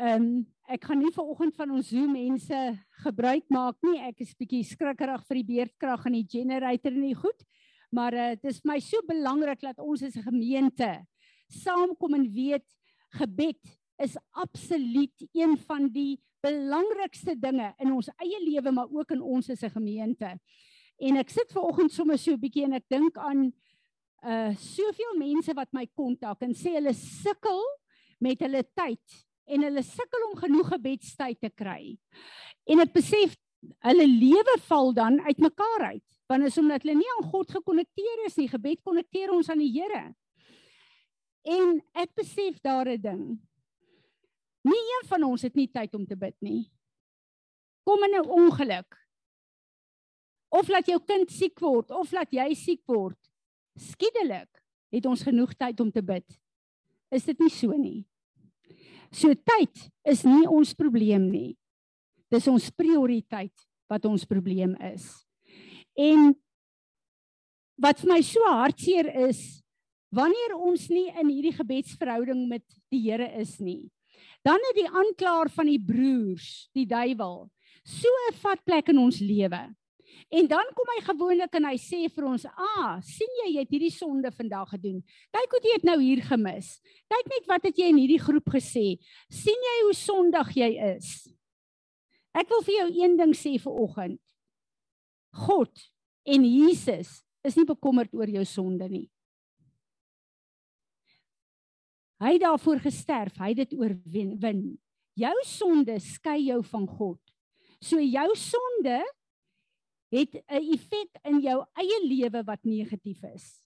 Ehm um, ek gaan nie vanoggend van ons Zoom mense gebruik maak nie. Ek is bietjie skrikkerig vir die beerdkrag en die generator en die goed. Maar uh, dit is vir my so belangrik dat ons as 'n gemeente saamkom en weet gebed is absoluut een van die belangrikste dinge in ons eie lewe maar ook in ons as 'n gemeente. En ek sit ver oggend sommer so 'n bietjie en ek dink aan uh soveel mense wat my kontak en sê hulle sukkel met hulle tyd en hulle sukkel om genoeg gebedstyd te kry. En ek besef hulle lewe val dan uitmekaar uit want is omdat hulle nie aan God gekonnekteer is nie. Gebed konnekteer ons aan die Here. En ek besef daar 'n ding. Nie een van ons het nie tyd om te bid nie. Kom in 'n ongeluk. Of laat jou kind siek word of laat jy siek word. Skielik het ons genoeg tyd om te bid. Is dit nie so nie? So tyd is nie ons probleem nie. Dis ons prioriteit wat ons probleem is. En wat vir my so hartseer is, wanneer ons nie in hierdie gebedsverhouding met die Here is nie dan het die aanklaer van die broers, die duiwel, so 'n vat plek in ons lewe. En dan kom hy gewoonlik en hy sê vir ons: "Ah, sien jy jy het hierdie sonde vandag gedoen. Kyk hoe jy dit nou hier gemis. Kyk net wat het jy in hierdie groep gesê. sien jy hoe sondig jy is?" Ek wil vir jou een ding sê vir oggend. God en Jesus is nie bekommerd oor jou sonde nie. Hy het daarvoor gesterf, hy het dit oorwin. Jou sonde skei jou van God. So jou sonde het 'n effek in jou eie lewe wat negatief is.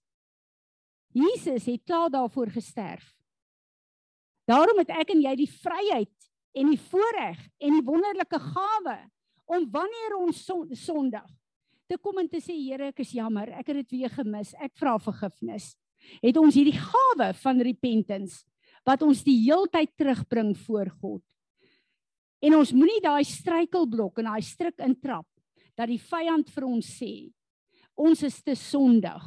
Jesus het klaar daarvoor gesterf. Daarom het ek en jy die vryheid en die voorreg en die wonderlike gawe om wanneer ons sondig te kom en te sê Here, ek is jammer, ek het dit weer gemis. Ek vra vergifnis het ons hierdie gawe van repentance wat ons die heeltyd terugbring voor God. En ons moenie daai struikelblok en daai struik intrap dat die vyand vir ons sê ons is te sondig.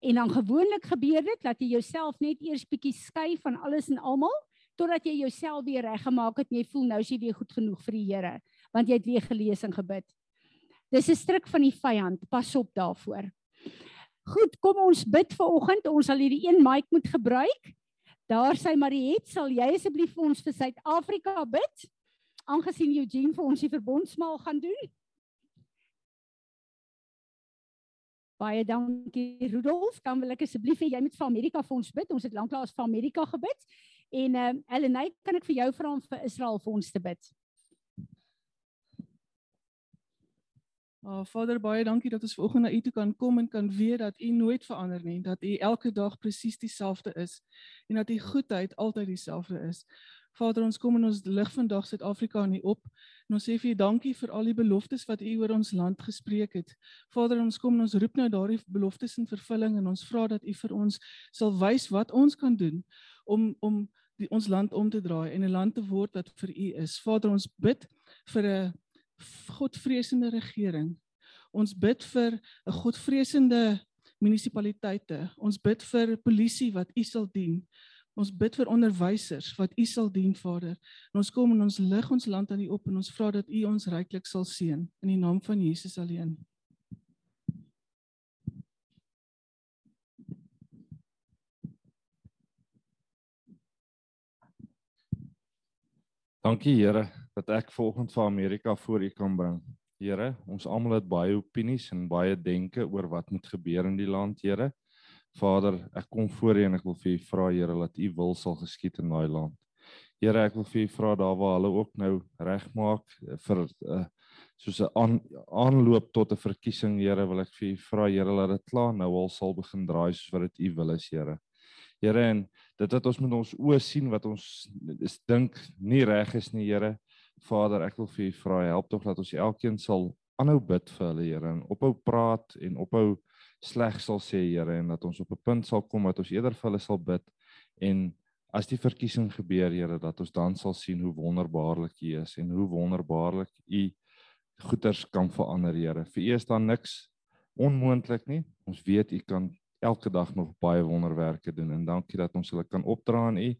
En dan gewoonlik gebeur dit dat jy jouself net eers bietjie skei van alles en almal totdat jy jouself weer reggemaak het en jy voel nou is jy weer goed genoeg vir die Here want jy het weer gelees en gebid. Dis 'n stryk van die vyand. Pas op daarvoor. Goed, kom ons bid vir oggend. Ons sal hierdie een mic moet gebruik. Daar sê Mariet, sal jy asseblief vir ons vir Suid-Afrika bid? Aangesien Eugene vir ons die verbondsmaal gaan doen. Baie dankie Rudolf. Dan wil ek asseblief hê jy moet vir Amerika vir ons bid. Ons het lanklaas vir Amerika gebid. En ehm uh, Elena, kan ek vir jou vra om vir Israel vir ons te bid? Oh, Vader, baie dankie dat ons vanoggend na U toe kan kom en kan weet dat U nooit verander nie, dat U elke dag presies dieselfde is en dat U goedheid altyd dieselfde is. Vader, ons kom in ons lig vandag Suid-Afrika aan U op en ons sê vir U dankie vir al die beloftes wat U oor ons land gespreek het. Vader, ons kom en ons roep nou daardie beloftes in vervulling en ons vra dat U vir ons sal wys wat ons kan doen om om die, ons land om te draai en 'n land te word wat vir U is. Vader, ons bid vir 'n godvreesende regering. Ons bid vir 'n godvreesende munisipaliteite. Ons bid vir polisie wat U sal dien. Ons bid vir onderwysers wat U sal dien, Vader. En ons kom en ons lig ons land aan U op en ons vra dat U ons ryklik sal seën in die naam van Jesus alleen. Dankie Here dat ek volgens vir Amerika voor U kan bring. Here, ons almal het baie opinies en baie denke oor wat moet gebeur in die land, Here. Vader, ek kom voor U en ek wil vir U vra, Here, dat U wil sal geskied in daai land. Here, ek wil vir U vra daar waar hulle ook nou regmaak vir uh, soos 'n aan, aanloop tot 'n verkiesing, Here, wil ek vir U vra, Here, laat dit klaar nou al sal begin draai soos wat dit U wil is, Here. Here en dit wat ons met ons oë sien wat ons is dink nie reg is nie Here. Vader, ek wil vir U vra help tog dat ons elkeen sal aanhou bid vir hulle Here en ophou praat en ophou sleg sal sê Here en dat ons op 'n punt sal kom dat ons eerder vir hulle sal bid en as die verkiesing gebeur Here dat ons dan sal sien hoe wonderbaarlik U is en hoe wonderbaarlik U goeders kan verander Here. Vir U is daar niks onmoontlik nie. Ons weet U kan elke dag nog baie wonderwerke doen en dankie dat ons hulle kan opdra aan U.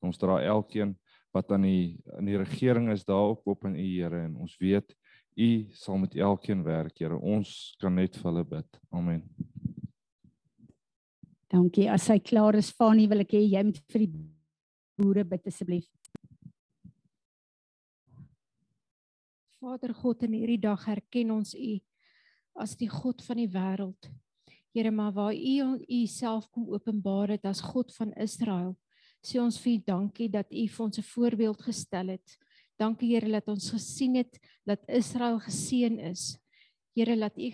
Ons dra elkeen wat aan die aan die regering is daar ook op in u Here en ons weet u sal met elkeen werk Here. Ons kan net vir hulle bid. Amen. Dankie. As hy klaar is, Fanie, wil ek hê jy moet vir die boere bid asseblief. Vader God, in hierdie dag erken ons U as die God van die wêreld. Here, maar waar U U self kom openbaar het as God van Israel, sê ons vir U dankie dat U vir ons 'n voorbeeld gestel het. Dankie Here dat ons gesien het dat Israel geseën is. Here, laat U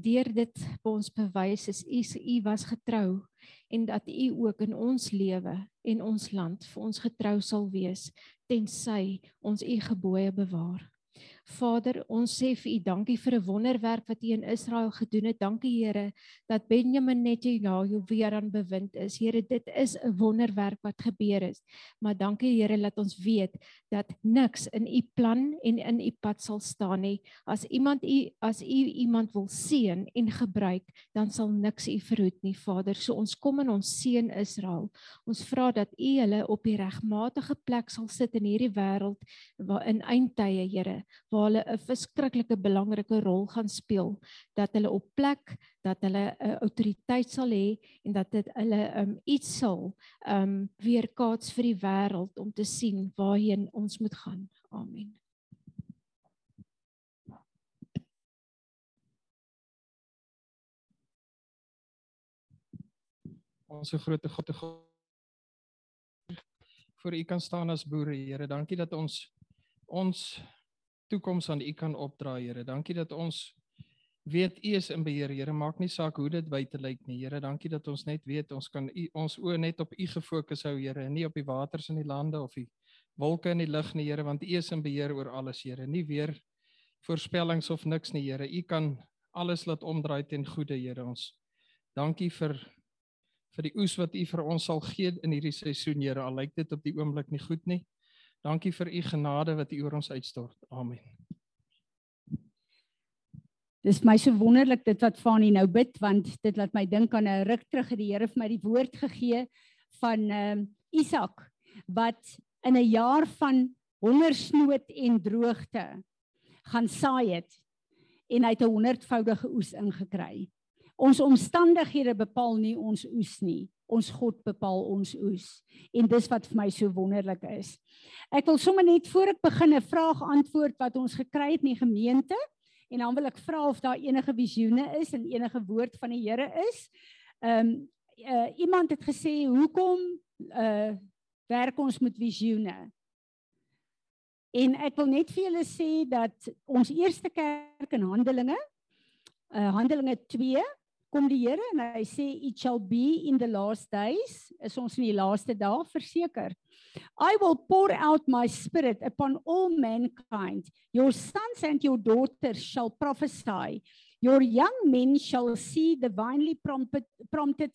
deur dit vir ons bewys is U U was getrou en dat U ook in ons lewe en ons land vir ons getrou sal wees tensy ons U gebooie bewaar. Vader, ons sê vir U dankie vir 'n wonderwerk wat U in Israel gedoen het. Dankie Here dat Benjamin Netanyahu weer aan bewind is. Here, dit is 'n wonderwerk wat gebeur het. Maar dankie Here dat ons weet dat niks in U plan en in U pad sal staan nie. As iemand U as U iemand wil seën en gebruik, dan sal niks U verhoed nie, Vader. So ons kom in ons seën Israel. Ons vra dat U hulle op die regmatige plek sal sit in hierdie wêreld waar in eindtye, Here, waar hulle 'n verskriklike belangrike rol gaan speel dat hulle op plek dat hulle 'n uh, autoriteit sal hê en dat dit hulle um, iets sal um weerkaats vir die wêreld om te sien waarheen ons moet gaan. Amen. Ons groot God vir u kan staan as boere, Here. Dankie dat ons ons toekoms aan U kan opdra, Here. Dankie dat ons weet U is in beheer, Here. Maak nie saak hoe dit buite lyk nie, Here. Dankie dat ons net weet ons kan U ons oë net op U gefokus hou, Here, en nie op die waters in die lande of die wolke in die lug nie, Here, want U is in beheer oor alles, Here. Nie weer voorspellings of niks nie, Here. U kan alles laat omdraai ten goeie, Here. Ons dankie vir vir die oes wat U vir ons sal gee in hierdie seisoen, Here. Al lyk dit op die oomblik nie goed nie. Dankie vir u genade wat u oor ons uitstort. Amen. Dis my so wonderlik dit wat Fani nou bid want dit laat my dink aan 'n ruk terug het die Here vir my die woord gegee van ehm um, Isak wat in 'n jaar van hongersnood en droogte gaan saai het en hy het 'n honderdvoudige oes ingekry. Ons omstandighede bepaal nie ons oes nie ons God bepaal ons oes. En dis wat vir my so wonderlik is. Ek wil sommer net voor ek begin 'n vraag antwoord wat ons gekry het in die gemeente en dan wil ek vra of daar enige visioene is en enige woord van die Here is. Ehm um, uh, iemand het gesê hoekom uh werk ons met visioene? En ek wil net vir julle sê dat ons eerste kerk in Handelinge uh Handelinge 2 kom die Here en hy sê it shall be in the last days. Is ons in die laaste dae? Verseker. I will pour out my spirit upon all mankind. Your sons and your daughters shall prophesy. Your young men shall see divinely prompted prompted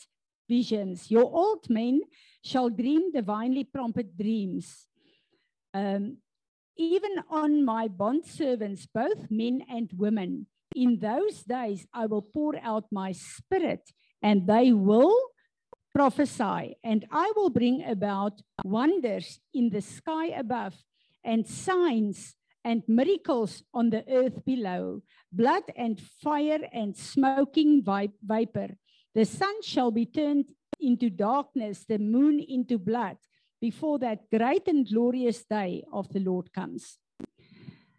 visions. Your old men shall dream divinely prompted dreams. Um even on my bond servants both men and women in those days I will pour out my spirit and they will prophesy. And I will bring about wonders in the sky above and signs and miracles on the earth below. Blood and fire and smoking vapor. The sun shall be turned into darkness the moon into blood before that great and glorious day of the Lord comes.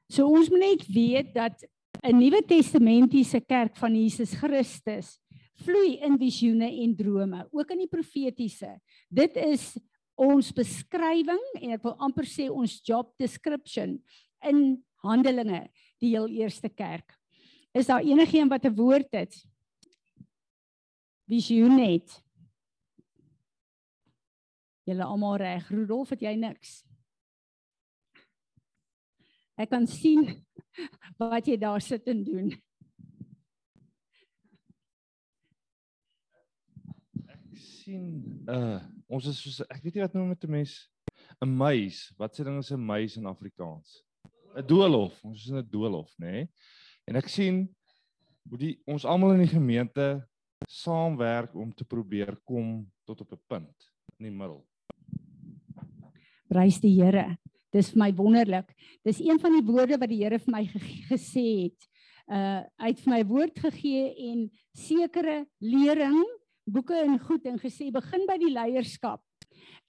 So ons moet net weet dat 'n Nuwe Testamentiese kerk van Jesus Christus vloei in visioene en drome, ook in die profetiese. Dit is ons beskrywing en ek wil amper sê ons job description in Handelinge, die heel eerste kerk. Is daar enigiemand wat 'n woord het? Visioen net. Julle almal reg. Rudolf, het jy niks? Ek kan sien wat jy daar sit en doen. Ek sien uh ons is soos ek weet nie wat noem met 'n mens 'n muis. Wat se ding is 'n muis in Afrikaans? 'n Doolhof. Ons is in 'n doolhof, nê? Nee? En ek sien hoe die ons almal in die gemeente saamwerk om te probeer kom tot op 'n punt in die middel. Prys die Here. Dis vir my wonderlik. Dis een van die woorde wat die Here vir my ge gesê het. Uh het vir my woord gegee en sekere lering, boeke en goed en gesê begin by die leierskap.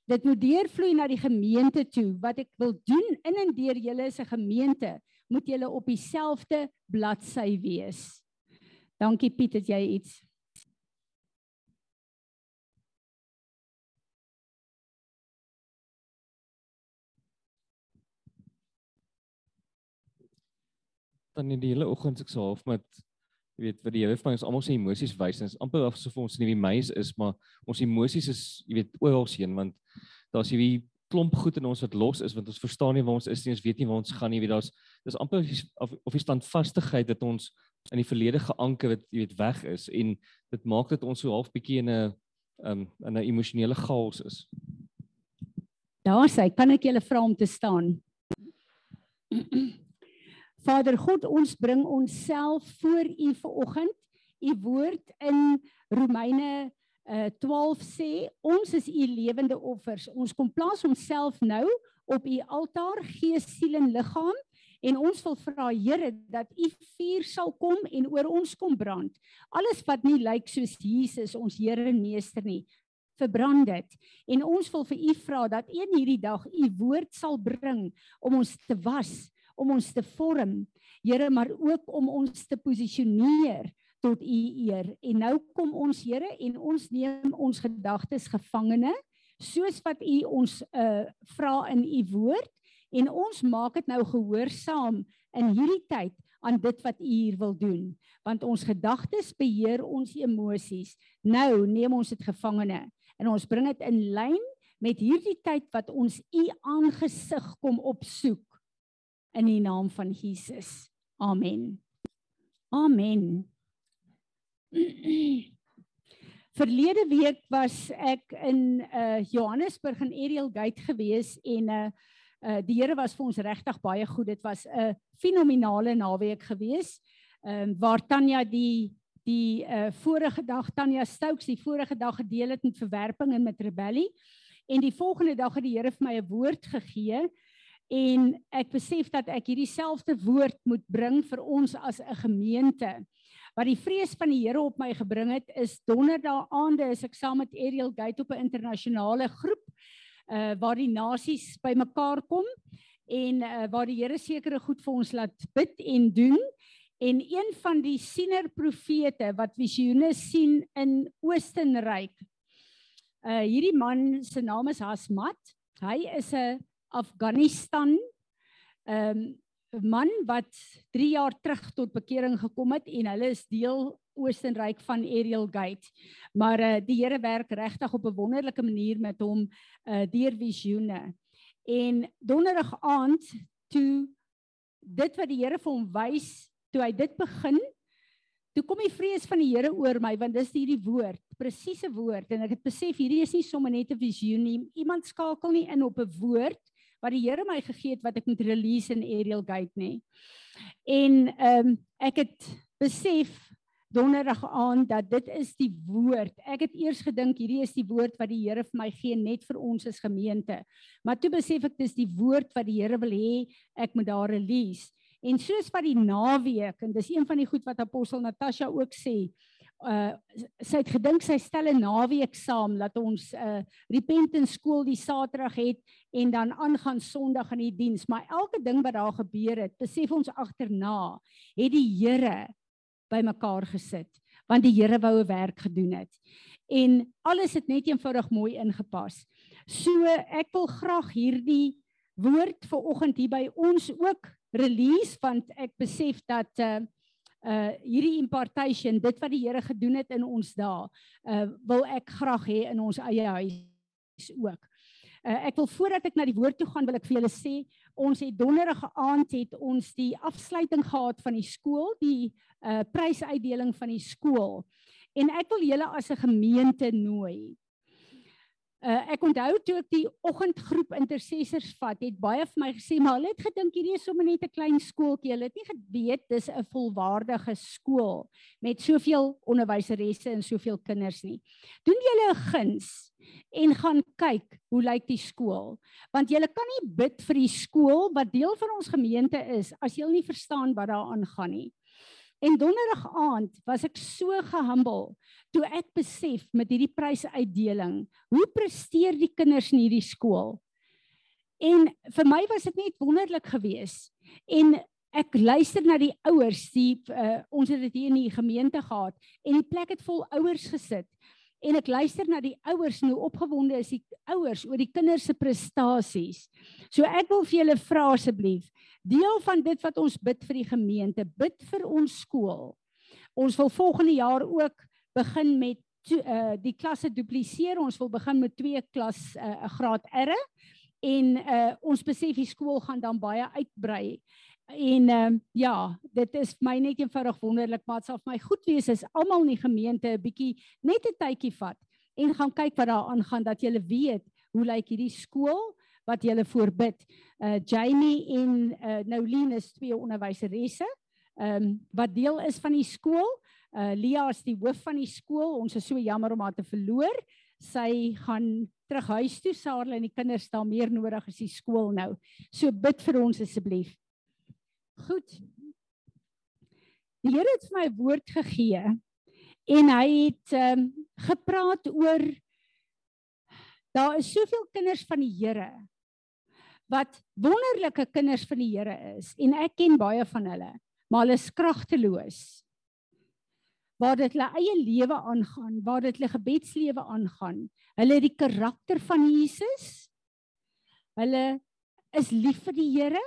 Dit moet deurvloei na die gemeente toe. Wat ek wil doen in en deur julle is 'n gemeente, moet julle op dieselfde bladsy wees. Dankie Piet, het jy iets? Dan in die hele oggend ek so half met jy weet wat die Here vir my ons almal se emosies wys en is amper asof ons nie die meis is maar ons emosies is jy weet oral sien want daar's hierdie klomp goed in ons wat los is want ons verstaan nie waar ons is nie ons weet nie waar ons gaan nie weet daar's dis amper of of die standvastigheid dat ons in die verlede geanker het jy weet weg is en dit maak dit ons so half bietjie in 'n um, in 'n emosionele chaos is. Daar sê kan ek julle vra om te staan. Vader God, ons bring onsself voor U vanoggend. U woord in Romeine uh, 12 sê, ons is U lewende offers. Ons kom plaas onsself nou op U altaar, gees, siel en liggaam en ons wil vra Here dat U vuur sal kom en oor ons kom brand. Alles wat nie lyk soos Jesus ons Here en Meester nie, verbrand dit. En ons wil vir U vra dat een hierdie dag U woord sal bring om ons te was om ons te vorm, Here, maar ook om ons te posisioneer tot u eer. En nou kom ons Here en ons neem ons gedagtes gevangene soos wat u ons uh vra in u woord en ons maak dit nou gehoorsaam in hierdie tyd aan dit wat u hier wil doen. Want ons gedagtes beheer ons emosies. Nou neem ons dit gevangene en ons bring dit in lyn met hierdie tyd wat ons u aangesig kom opsoek in die naam van Jesus. Amen. Amen. Verlede week was ek in uh Johannesburg in Ariel Gate gewees en uh uh die Here was vir ons regtig baie goed. Dit was 'n fenominale naweek gewees. Ehm uh, waar Tanya die die uh vorige dag Tanya Stokes die vorige dag gedeel het met verwerping en met rebellie en die volgende dag het die Here vir my 'n woord gegee en ek besef dat ek hierdie selfde woord moet bring vir ons as 'n gemeente. Wat die vrees van die Here op my gebring het is donderdag aande is ek saam met Ariel Gate op 'n internasionale groep uh waar die nasies bymekaar kom en uh waar die Here sekere goed vir ons laat bid en doen en een van die siener profete wat visioene sien in Oostenryk. Uh hierdie man se naam is Hasmat. Hy is 'n Afghanistan. Ehm um, 'n man wat 3 jaar terug tot bekering gekom het en hulle is deel Oostenryk van Ariel Gate. Maar uh, die Here werk regtig op 'n wonderlike manier met hom uh deur visioene. En donderdag aand toe dit wat die Here vir hom wys, toe hy dit begin, toe kom die vrees van die Here oor my want dis hierdie woord, presiese woord en ek het besef hierdie is nie sommer net 'n visioen nie. Iemand skakel nie in op 'n woord wat die Here my gegee het wat ek moet release in Ariel Gate nê. En ehm um, ek het besef donderdag aan dat dit is die woord. Ek het eers gedink hierdie is die woord wat die Here vir my gee net vir ons as gemeente. Maar toe besef ek dis die woord wat die Here wil hê ek moet daar release. En soos wat die naweek en dis een van die goed wat apostel Natasha ook sê, uh sy het gedink sy stel 'n naweek saam dat ons 'n uh, repentance skool die Saterdag het en dan aangaan Sondag in die diens. Maar elke ding wat daar gebeur het besef ons agterna het die Here bymekaar gesit want die Here wou 'n werk gedoen het. En alles het net eenvoudig mooi ingepas. So ek wil graag hierdie woord vir oggend hier by ons ook release want ek besef dat uh uh hierdie impartation dit wat die Here gedoen het in ons dae uh wil ek graag hê in ons eie huis ook. Uh ek wil voordat ek na die woord toe gaan wil ek vir julle sê ons het donderdag aand het ons die afsluiting gehad van die skool, die uh prysuitdeling van die skool. En ek wil julle as 'n gemeente nooi. Uh, ek onthou toe ek die oggendgroep intercessors vat, het baie vir my gesê, maar hulle het gedink hierdie is sommer net 'n klein skooltjie. Hulle het nie geweet dis 'n volwaardige skool met soveel onderwyseresse en soveel kinders nie. Doen julle 'n guns en gaan kyk hoe lyk die skool, want julle kan nie bid vir die skool wat deel van ons gemeente is as jy nie verstaan wat daar aangaan nie. En donderdag aand was ek so gehumble toe ek besef met hierdie prysuitdeling, hoe presteer die kinders in hierdie skool? En vir my was dit net wonderlik geweest. En ek luister na die ouers, die uh, ons het dit hier in die gemeente gehad en die plek het vol ouers gesit. En ek luister na die ouers nou opgewonde is die ouers oor die kinders se prestasies. So ek wil vir julle vra asseblief, deel van dit wat ons bid vir die gemeente, bid vir ons skool. Ons wil volgende jaar ook begin met to, uh, die klasse dupliseer. Ons wil begin met twee klas 'n uh, graad R en uh, ons besef die skool gaan dan baie uitbrei. En ehm uh, ja, dit is my net eenvoudig wonderlik, maar dit sal vir my goed wees as almal in die gemeente 'n bietjie net 'n tydjie vat en gaan kyk wat daar aangaan dat jy weet hoe lyk hierdie skool wat jy voorbid. Uh Jamie en uh Nouline is twee onderwyseresse ehm um, wat deel is van die skool. Uh Lia is die hoof van die skool. Ons is so jammer om haar te verloor. Sy gaan terug huis toe. Sarah en die kinders staan meer nodig as die skool nou. So bid vir ons asseblief. Goed. Die Here het vir my woord gegee en hy het ehm um, gepraat oor daar is soveel kinders van die Here wat wonderlike kinders van die Here is en ek ken baie van hulle, maar hulle is kragteloos waar dit hulle eie lewe aangaan, waar dit hulle gebedslewe aangaan. Hulle het die karakter van Jesus. Hulle is lief vir die Here.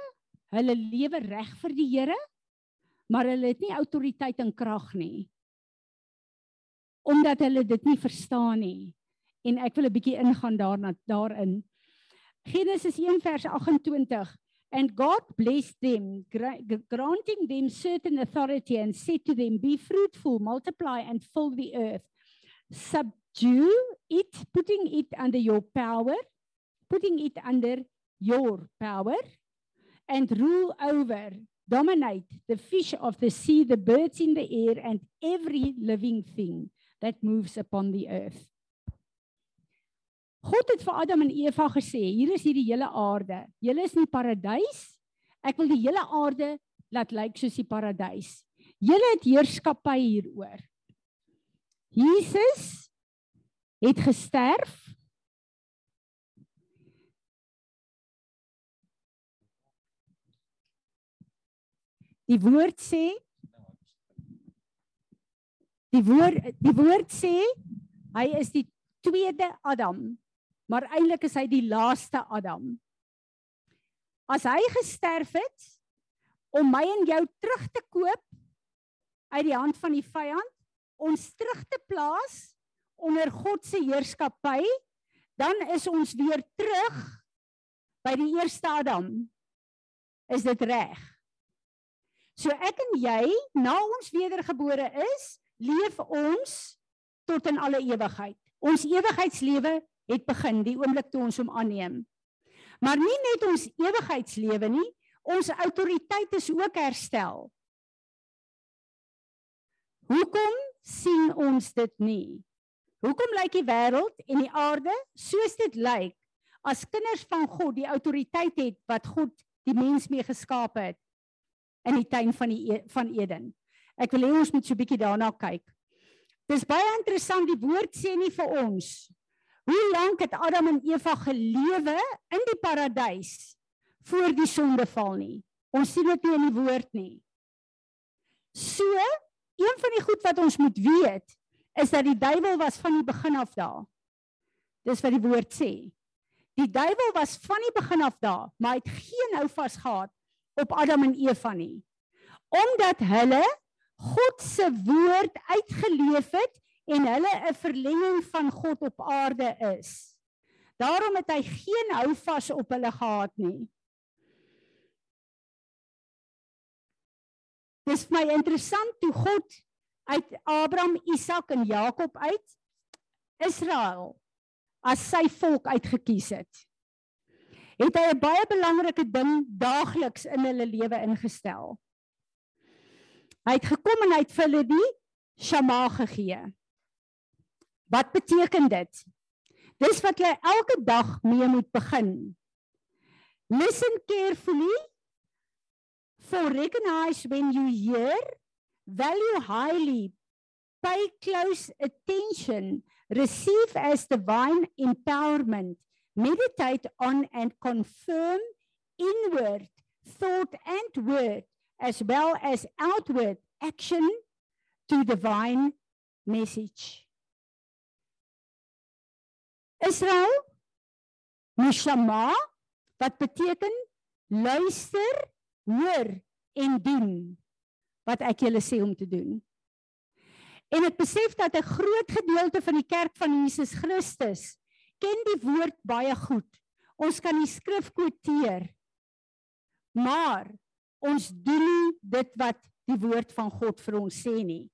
Hulle lewe reg vir die Here, maar hulle het nie autoriteit en krag nie. Omdat hulle dit nie verstaan nie. En ek wil 'n bietjie ingaan daarna daarin. Genesis 1 vers 28 And God blessed them, granting them certain authority, and said to them, Be fruitful, multiply, and fill the earth. Subdue it, putting it under your power, putting it under your power, and rule over, dominate the fish of the sea, the birds in the air, and every living thing that moves upon the earth. God het vir Adam en Eva gesê, hier is hierdie hele aarde. Julle is in die paradys. Ek wil die hele aarde laat lyk soos die paradys. Julle het heerskappy hieroor. Jesus het gesterf. Die woord sê Die woord die woord sê hy is die tweede Adam maar eintlik is hy die laaste Adam. As hy gesterf het om my en jou terug te koop uit die hand van die vyand, ons terug te plaas onder God se heerskappy, dan is ons weer terug by die eerste Adam. Is dit reg? So ek en jy, na ons wedergebore is, leef ons tot in alle ewigheid. Ons ewigheidslewe het begin die oomblik toe ons hom aanneem. Maar nie net ons ewigheidslewe nie, ons autoriteit is ook herstel. Hoekom sien ons dit nie? Hoekom lyk die wêreld en die aarde soos dit lyk as kinders van God die autoriteit het wat God die mens mee geskaap het in die tuin van die e van Eden? Ek wil hê ons moet so 'n bietjie daarna kyk. Dis baie interessant die woord sê nie vir ons Hoe lank het Adam en Eva gelewe in die paradys voor die sondeval nie? Ons sien dit nie in die woord nie. So, een van die goed wat ons moet weet is dat die duiwel was van die begin af daar. Dis wat die woord sê. Die duiwel was van die begin af daar, maar hy het geen hou vas gehad op Adam en Eva nie. Omdat hulle God se woord uitgeleef het en hulle 'n verlenging van God op aarde is. Daarom het hy geen houvas op hulle gehad nie. Dis my interessant toe God uit Abraham, Isak en Jakob uit Israel as sy volk uitgekies het, het hy 'n baie belangrike ding daagliks in hulle lewe ingestel. Hy het gekom en hy het vir hulle die Shema gegee. Wat beteken dit? Dis wat jy elke dag mee moet begin. Listen carefully for recognize when you hear, value highly, pay close attention, receive as divine empowerment, meditate on and confirm inward thought and word as well as outward action to divine message. Israel Mishama wat beteken luister, hoor en doen wat ek julle sê om te doen. En ek besef dat 'n groot gedeelte van die kerk van Jesus Christus ken die woord baie goed. Ons kan die skrif quoteer. Maar ons doen nie dit wat die woord van God vir ons sê nie.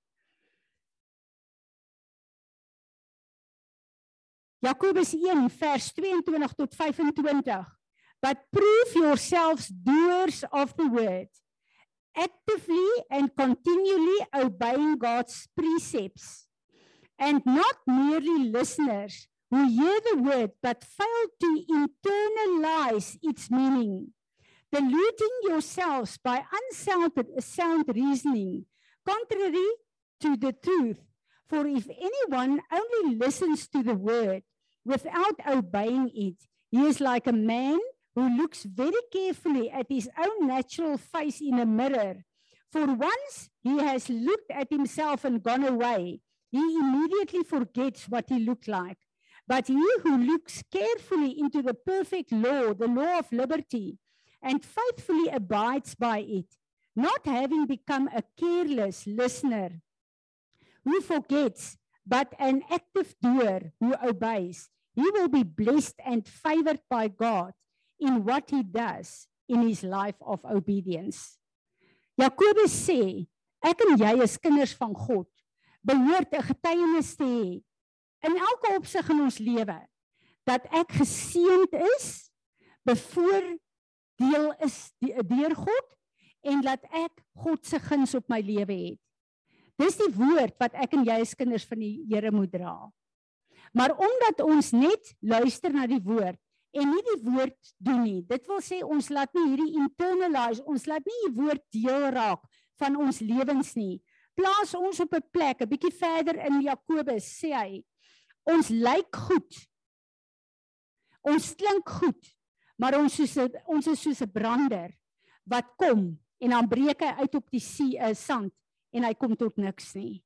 Jakobus 1 vers 22 tot 25. But prove yourselves doers of the word, actively and continually obeying God's precepts, and not merely listeners who hear the word but fail to internalize its meaning, deluding yourselves by unsound sound reasoning, contrary to the truth. For if anyone only listens to the word without obeying it, he is like a man who looks very carefully at his own natural face in a mirror. For once he has looked at himself and gone away, he immediately forgets what he looked like. But he who looks carefully into the perfect law, the law of liberty, and faithfully abides by it, not having become a careless listener who forgets, but an active doer who obeys, he will be blessed and favored by God in what he does in his life of obedience. Jakobus sê, ek en jy as kinders van God behoort 'n getuienis te hê in elke opsig in ons lewe dat ek geseënd is, bevoordeel is deur God en dat ek God se guns op my lewe het. Dis die woord wat ek en jy as kinders van die Here moet dra. Maar omdat ons net luister na die woord en nie die woord doen nie. Dit wil sê ons laat nie hierdie internalize, ons laat nie die woord deel raak van ons lewens nie. Plaas ons op 'n plek, 'n bietjie verder in Jakobus sê hy, ons lyk goed. Ons klink goed, maar ons soos a, ons is soos 'n brander wat kom en dan breek hy uit op die see, uh, sand en hy kom tot niks nie.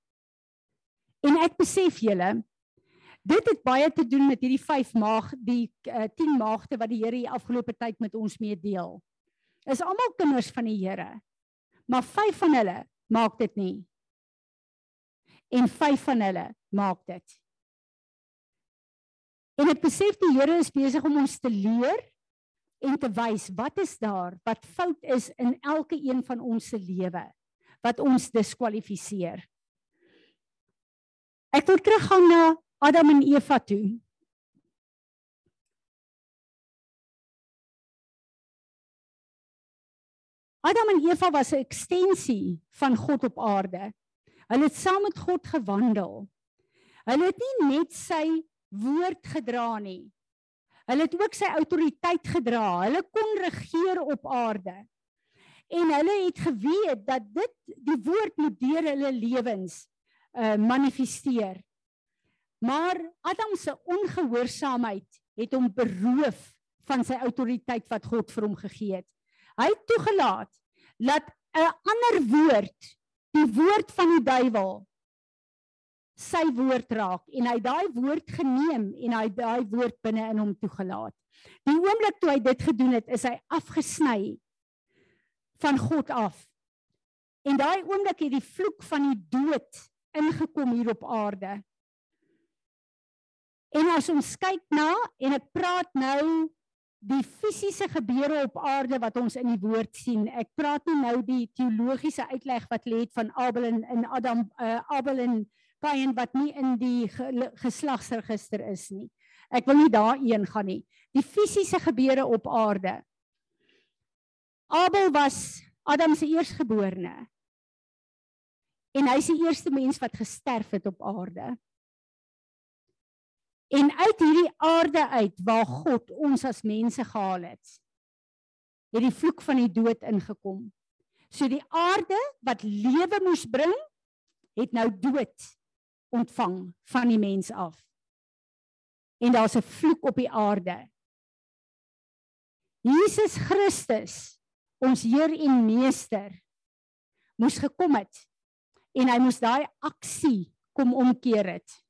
En ek besef julle, Dit het baie te doen met hierdie 5 maag, die uh, eh, 10 maagde wat die Here die afgelope tyd met ons mee deel. Is almal kinders van die Here. Maar 5 van hulle maak dit nie. En 5 van hulle maak dit. En ek besef die Here is besig om ons te leer en te wys wat is daar wat fout is in elke een van ons se lewe wat ons diskwalifiseer. Ek wil teruggaan na Adam en Eva toe. Adam en Eva was 'n ekstensie van God op aarde. Hulle het saam met God gewandel. Hulle het nie net sy woord gedra nie. Hulle het ook sy autoriteit gedra. Hulle kon regeer op aarde. En hulle het geweet dat dit die woord moet deur hulle lewens uh manifesteer. Maar Adam se ongehoorsaamheid het hom beroof van sy autoriteit wat God vir hom gegee het. Hy het toegelaat dat 'n ander woord, die woord van die duiwel, sy woord raak en hy daai woord geneem en hy daai woord binne in hom toegelaat. Die oomblik toe hy dit gedoen het, is hy afgesny van God af. En daai oomblik het die vloek van die dood ingekom hier op aarde. En as ons kyk na en ek praat nou die fisiese gebeure op aarde wat ons in die woord sien. Ek praat nie nou die teologiese uitleg wat lê het van Abel en, en Adam uh, Abel en Kain wat nie in die ge, geslagsregister is nie. Ek wil nie daarin gaan nie. Die fisiese gebeure op aarde. Abel was Adam se eerstgeborene. En hy is die eerste mens wat gesterf het op aarde. En uit hierdie aarde uit waar God ons as mense gehaal het, het die vloek van die dood ingekom. So die aarde wat lewe moes bring, het nou dood ontvang van die mens af. En daar's 'n vloek op die aarde. Jesus Christus, ons Heer en Meester, moes gekom het en hy moes daai aksie kom omkeer het.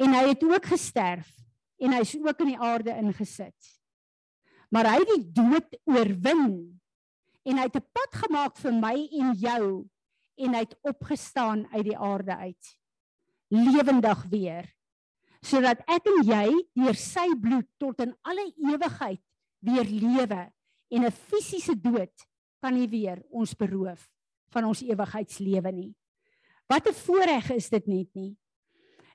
En hy het ook gesterf en hy's ook in die aarde ingesit. Maar hy het die dood oorwin en hy het 'n pad gemaak vir my en jou en hy het opgestaan uit die aarde uit. Lewendig weer. Sodat ek en jy deur sy bloed tot in alle ewigheid weer lewe en 'n fisiese dood kan nie weer ons beroof van ons ewigheidslewe nie. Wat 'n voorreg is dit net nie.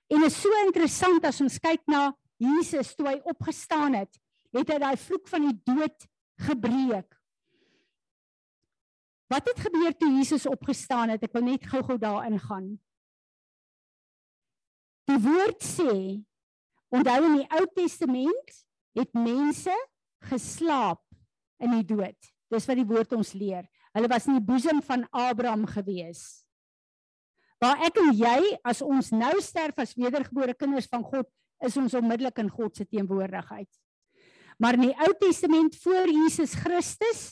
En is so interessant as ons kyk na Jesus toe hy opgestaan het, het hy daai vloek van die dood gebreek. Wat het gebeur toe Jesus opgestaan het? Ek wil net gou-gou daarin gaan. Die woord sê onthou in die Ou Testament het mense geslaap in die dood. Dis wat die woord ons leer. Hulle was in die boesem van Abraham gewees. Waar ek en jy as ons nou sterf as wedergebore kinders van God, is ons onmiddellik in God se teenwoordigheid. Maar in die Ou Testament voor Jesus Christus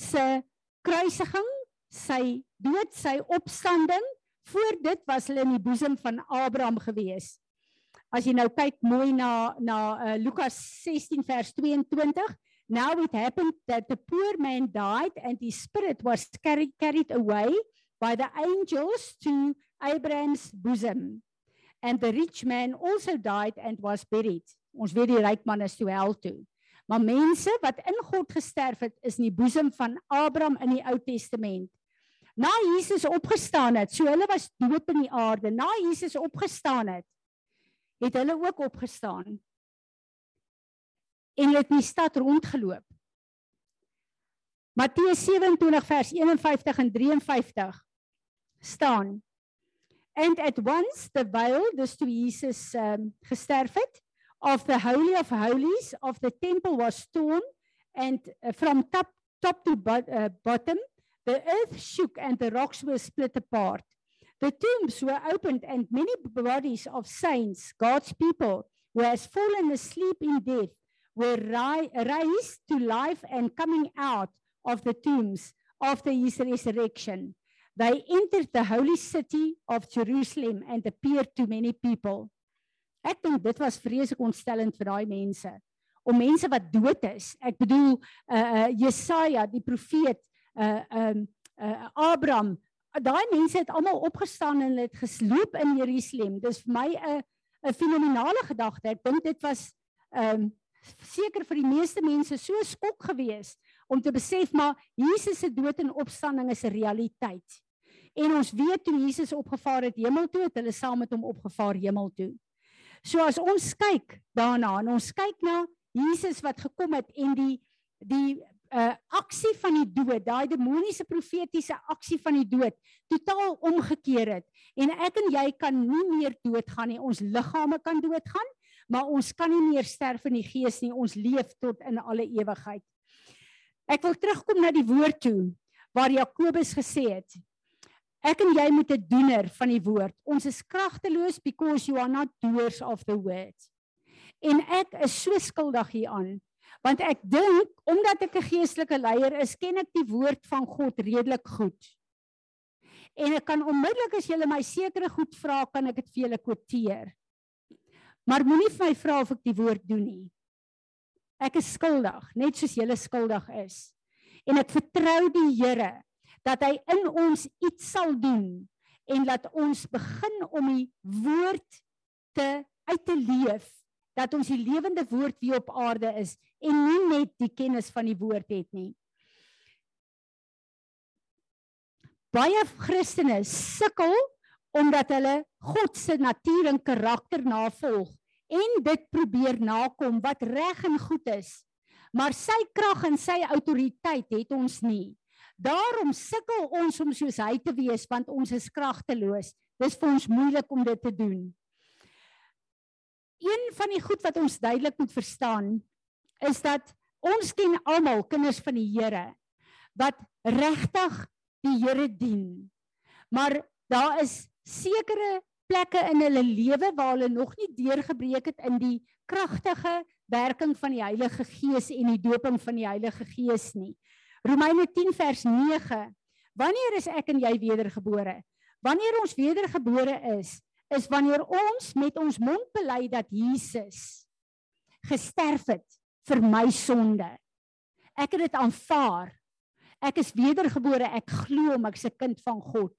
se kruisiging, sy dood, sy opstanding, voor dit was hulle in die boesem van Abraham gewees. As jy nou kyk mooi na na uh, Lukas 16 vers 22, now it happened that the poor man died and his spirit was carried carried away by the angels to Abraham's bosom. And the rich man also died and was buried. Ons weet die ryk man is toe hel toe. Maar mense wat in God gesterf het, is in die boesem van Abraham in die Ou Testament. Na Jesus opgestaan het, so hulle was dood in die aarde. Na Jesus opgestaan het, het hulle ook opgestaan. En het in die stad rondgeloop. Matteus 27 vers 51 en 53 staan. And at once the veil, dis toe Jesus um, gesterf het, of the holy of holies of the temple was torn and uh, from top top to uh, bottom the earth shook and the rocks were split apart. The tombs were opened and many bodies of saints god's people who has fallen asleep in death were ri raised to life and coming out of the tombs after his resurrection. They entered the holy city of jerusalem and appeared to many people Ek dink dit was vreeslik ontstellend vir daai mense. Om mense wat dood is. Ek bedoel uh uh Jesaja, die profeet, uh um uh Abraham, daai mense het almal opgestaan en het gesloop in Jerusalem. Dis vir my 'n 'n fenominale gedagte. Ek dink dit was um seker vir die meeste mense so skok geweest om te besef maar Jesus se dood en opstanding is 'n realiteit. En ons weet toe Jesus opgevaar het hemel toe, het hulle saam met hom opgevaar hemel toe. So as ons kyk daarna en ons kyk na Jesus wat gekom het en die die uh aksie van die dood, daai demoniese profetiese aksie van die dood totaal omgekeer het en ek en jy kan nie meer doodgaan nie. Ons liggame kan doodgaan, maar ons kan nie meer sterf in die gees nie. Ons leef tot in alle ewigheid. Ek wil terugkom na die woord toe waar Jakobus gesê het Ek en jy moet 'n doener van die woord. Ons is kragteloos because you are not doers of the word. En ek is so skuldig hieraan want ek dink omdat ek 'n geestelike leier is, ken ek die woord van God redelik goed. En ek kan onmiddellik as jy my sekere goed vra, kan ek dit vir julle kwoteer. Maar moenie vir my vra of ek die woord doen nie. Ek is skuldig, net soos julle skuldig is. En ek vertrou die Here dat hy in ons iets sal doen en laat ons begin om die woord te uit te leef dat ons die lewende woord wie op aarde is en nie net die kennis van die woord het nie. Baie Christene sukkel omdat hulle God se natuur en karakter navolg en dit probeer nakom wat reg en goed is. Maar sy krag en sy autoriteit het ons nie. Daarom sukkel ons om soos hy te wees want ons is kragteloos. Dis vir ons moeilik om dit te doen. Een van die goed wat ons duidelik moet verstaan is dat ons ken almal kinders van die Here wat regtig die Here dien. Maar daar is sekere plekke in hulle lewe waar hulle nog nie deurgebreek het in die kragtige werking van die Heilige Gees en die doping van die Heilige Gees nie. Romeine 10 vers 9. Wanneer is ek en jy wedergebore? Wanneer ons wedergebore is, is wanneer ons met ons mond bely dat Jesus gesterf het vir my sonde. Ek het dit aanvaar. Ek is wedergebore, ek glo om ek's 'n kind van God.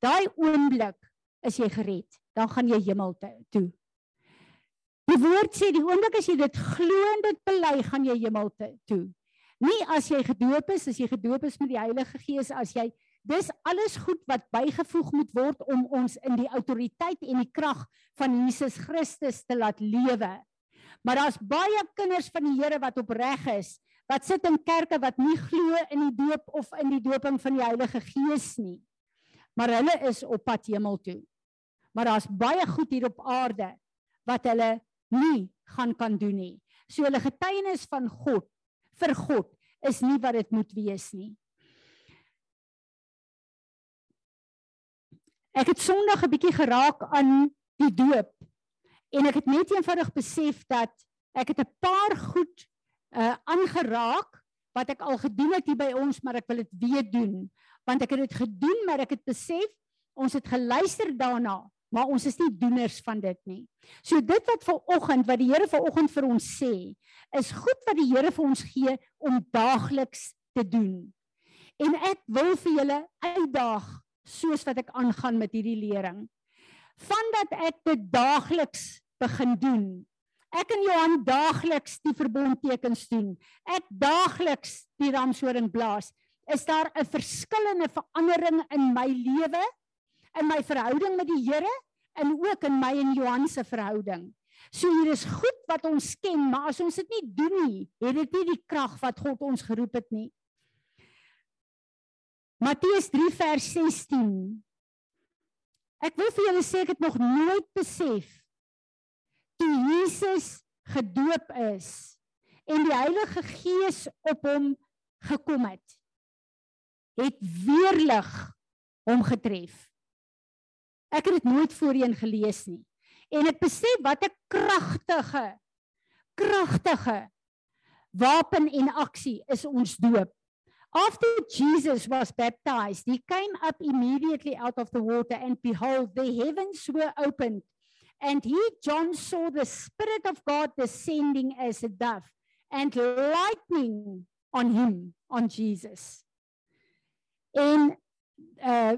Daai oomblik is jy gered. Dan gaan jy hemel toe. Die woord sê die oomblik as jy dit glo en dit bely, gaan jy hemel toe. Nie as jy gedoop is, as jy gedoop is met die Heilige Gees, as jy dis alles goed wat bygevoeg moet word om ons in die autoriteit en die krag van Jesus Christus te laat lewe. Maar daar's baie kinders van die Here wat opreg is, wat sit in kerke wat nie glo in die doop of in die doping van die Heilige Gees nie. Maar hulle is op pad hemel toe. Maar daar's baie goed hier op aarde wat hulle nie gaan kan doen nie. So hulle getuienis van God vir God is nie wat dit moet wees nie. Ek het Sondag 'n bietjie geraak aan die doop. En ek het net eenvoudig besef dat ek het 'n paar goed uh aangeraak wat ek al gedoen het hier by ons, maar ek wil dit weer doen. Want ek het dit gedoen, maar ek het besef ons het geluister daarna, maar ons is nie doeners van dit nie. So dit wat ver oggend wat die Here ver oggend vir ons sê, is goed wat die Here vir ons gee om daagliks te doen. En ek wil vir julle uitdaag soos wat ek aangaan met hierdie lering. Vandat ek dit daagliks begin doen. Ek en Johan daagliks die verbondtekens doen. Ek daagliks die ramshoring blaas. Is daar 'n verskillende verandering in my lewe, in my verhouding met die Here en ook in my en Johan se verhouding. So hier is goed wat ons ken, maar as ons dit nie doen nie, het dit nie die krag wat God ons geroep het nie. Matteus 3 vers 16. Ek wil vir julle sê ek het nog nooit besef toe Jesus gedoop is en die Heilige Gees op hom gekom het het weerlig hom getref. Ek het dit nooit voorheen gelees nie. En ek besef wat 'n kragtige kragtige wapen en aksie is ons doop. After Jesus was baptized, he came up immediately out of the water, and behold, the heavens were opened. And he, John, saw the Spirit of God descending as a dove and lightning on him, on Jesus. En uh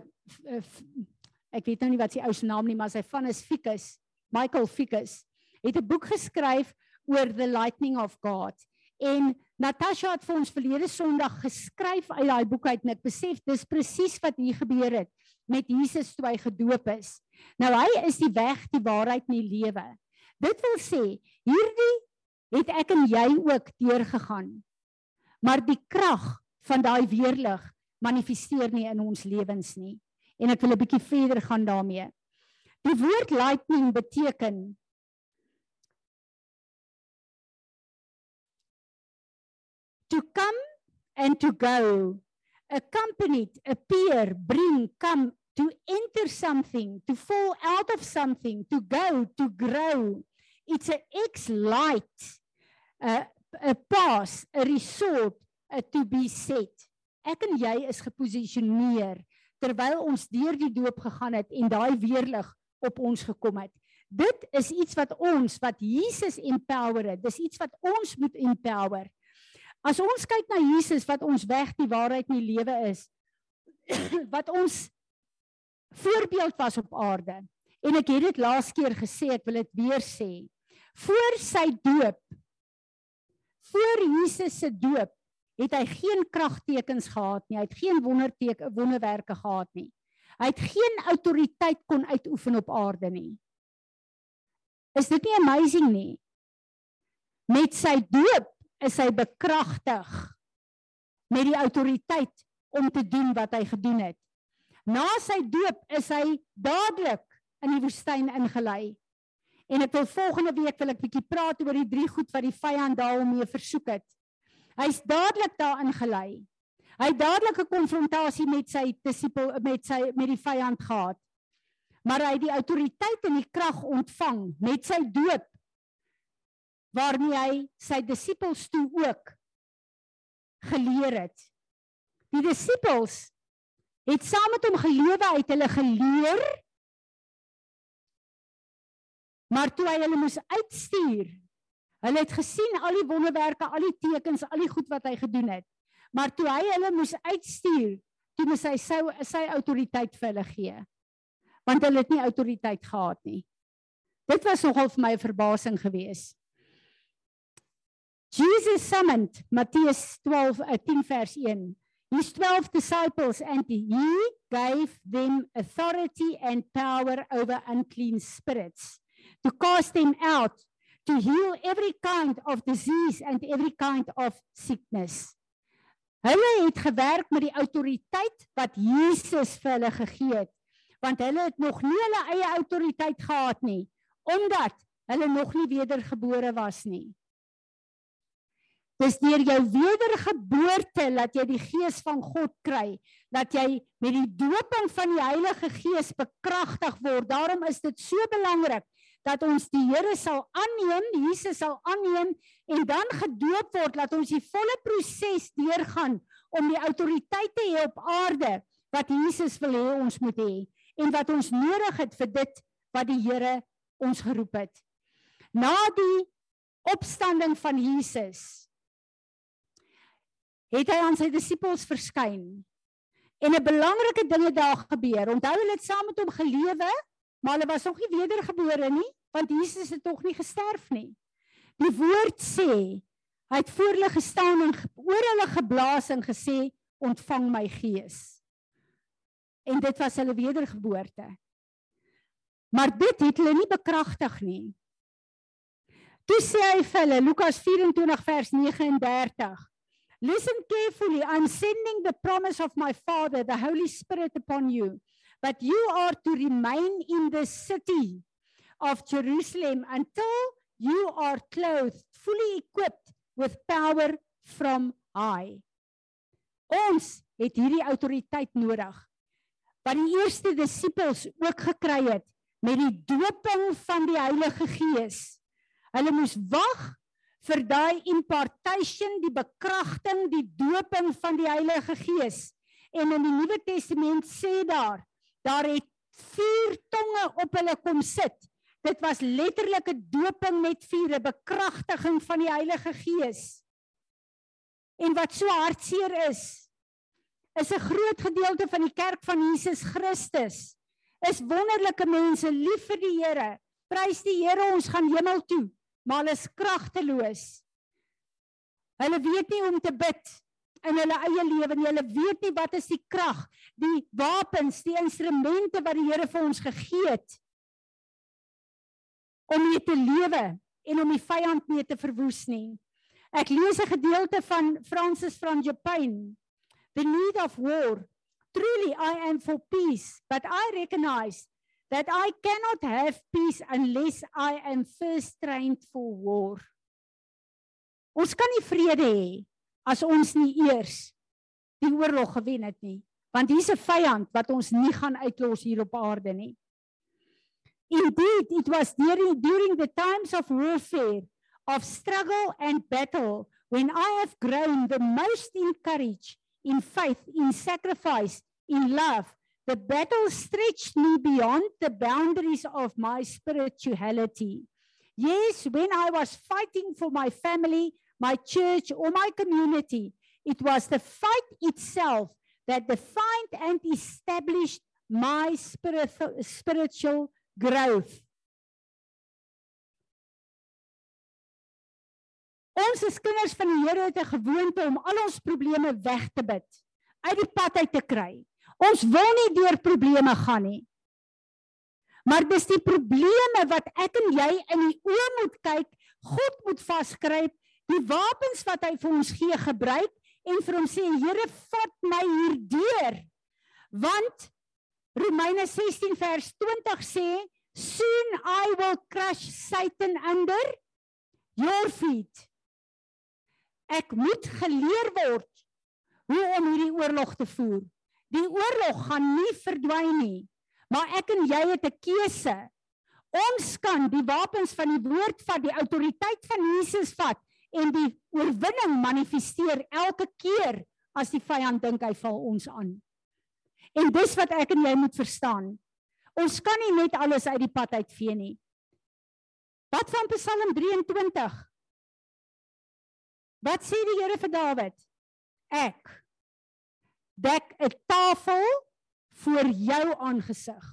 ek weet nou nie wat sy ou se naam nie, maar sy van is Ficus, Michael Ficus, het 'n boek geskryf oor the lightning of God. En Natasha het vir ons verlede Sondag geskryf uit daai boek uit en ek besef dis presies wat hier gebeur het met Jesus toe hy gedoop is. Nou hy is die weg, die waarheid en die lewe. Dit wil sê hierdie het ek en jy ook deurgegaan. Maar die krag van daai weerlig manifesteer nie in ons lewens nie. En ek wil 'n bietjie verder gaan daarmee. Die woord lightning beteken to come and to go, accompanied, appear, bring, come, to enter something, to fall out of something, to go, to grow. It's a ex light, a, a pass, a resort, a to be set. Ek en jy is geposisioneer terwyl ons deur die doop gegaan het en daai weerlig op ons gekom het. Dit is iets wat ons wat Jesus empower het. Dis iets wat ons moet empower. As ons kyk na Jesus wat ons weg die waarheid in die lewe is, wat ons voorbeeld was op aarde. En ek het dit laas keer gesê, ek wil dit weer sê. Voor sy doop, voor Jesus se doop, het hy geen kragtekens gehad nie. Hy het geen wonderteke wonderwerke gehad nie. Hy het geen autoriteit kon uitoefen op aarde nie. Is dit nie amazing nie? Met sy doop is hy bekragtig met die autoriteit om te doen wat hy gedoen het. Na sy doop is hy dadelik in die woestyn ingelei. En ek wil volgende week wil ek bietjie praat oor die drie goed wat die vyand daarmee versoek het. Hy's dadelik daar ingelei. Hy het dadelik 'n konfrontasie met sy disipel met sy met die vyand gehad. Maar hy het die autoriteit en die krag ontvang met sy doop waarmee hy sy disippels toe ook geleer het. Die disippels het saam met hom gelewe uit hulle geleer maar toe hy hulle moes uitstuur hulle het gesien al die wonderwerke al die tekens al die goed wat hy gedoen het. Maar toe hy hulle moes uitstuur toe moes hy sy sy autoriteit vir hulle gee. Want hulle het nie autoriteit gehad nie. Dit was nogal vir my 'n verbasing geweest Jesus summoned Matteus 12 uh, 10 vers 1 his 12 disciples and he gave them authority and power over unclean spirits to cast them out to heal every kind of disease and every kind of sickness. Hulle het gewerk met die autoriteit wat Jesus vir hulle gegee het want hulle het nog nie hulle eie autoriteit gehad nie omdat hulle nog nie wedergebore was nie. Dis deur jou wedergeboorte dat jy die gees van God kry, dat jy met die doping van die Heilige Gees bekragtig word. Daarom is dit so belangrik dat ons die Here sal aanneem, Jesus sal aanneem en dan gedoop word dat ons die volle proses deurgaan om die autoriteit te hê op aarde wat Jesus wil hê ons moet hê en wat ons nodig het vir dit wat die Here ons geroep het. Na die opstanding van Jesus het hy aan sy disippels verskyn. En 'n belangrike ding het daar gebeur. Onthou hulle het saam met hom gelewe, maar hulle was nog nie wedergebore nie, want Jesus het tog nie gesterf nie. Die woord sê, hy het voor hulle gestaan en oor hulle geblaas en gesê, "Ontvang my gees." En dit was hulle wedergeboorte. Maar dit het hulle nie bekragtig nie. Toe sê hy vir hulle Lukas 24 vers 39 Listen carefully. I'm sending the promise of my Father, the Holy Spirit, upon you. But you are to remain in the city of Jerusalem until you are clothed, fully equipped with power from high. Ons het hierdie autoriteit nodig. Wat die eerste disippels ook gekry het met die doping van die Heilige Gees. Hulle moes wag vir daai impartation, die bekragting, die doping van die Heilige Gees. En in die Nuwe Testament sê daar, daar het vier tonge op hulle kom sit. Dit was letterlik 'n doping met vuur, 'n bekragtiging van die Heilige Gees. En wat so hartseer is, is 'n groot gedeelte van die kerk van Jesus Christus is wonderlike mense, lief vir die Here. Prys die Here, ons gaan hemel toe maar hulle is kragteloos. Hulle weet nie hoe om te bid in hulle eie lewe nie. Hulle weet nie wat is die krag, die wapens, die instrumente wat die Here vir ons gegee het om mee te lewe en om die vyand mee te verwoes nie. Ek lees 'n gedeelte van Francis van Japan. The need of war. Truly I am for peace, but I recognize that I cannot have peace unless I am first trained for war. Ons kan nie vrede hê as ons nie eers die oorlog gewen het nie, want hier's 'n vyand wat ons nie gaan uitlos hier op aarde nie. Indeed, it was during during the times of warfare, of struggle and battle when I have grown the most in courage, in faith, in sacrifice, in love The battle stretched me beyond the boundaries of my spirituality. Yes, when I was fighting for my family, my church, or my community, it was the fight itself that defined and established my spiritual growth. Ons as kinders van die Here het 'n gewoonte om al ons probleme weg te bid, uit die pad uit te kry. Ons wil nie deur probleme gaan nie. Maar dis die probleme wat ek en jy in die oë moet kyk, God moet vasgryp, die wapens wat hy vir ons gee gebruik en vir hom sê Here, vat my hierdeur. Want Romeine 16 vers 20 sê, soon I will crush Satan under your feet. Ek moet geleer word hoe om hierdie oorlog te voer. Die oorlog gaan nie verdwyn nie. Maar ek en jy het 'n keuse. Ons kan die wapens van die woord vat, die autoriteit van Jesus vat en die oorwinning manifesteer elke keer as die vyand dink hy val ons aan. En dis wat ek en jy moet verstaan. Ons kan nie net alles uit die pad uitvee nie. Wat van Psalm 23? Wat sê die Here vir Dawid? Ek dek 'n tafel voor jou aangesig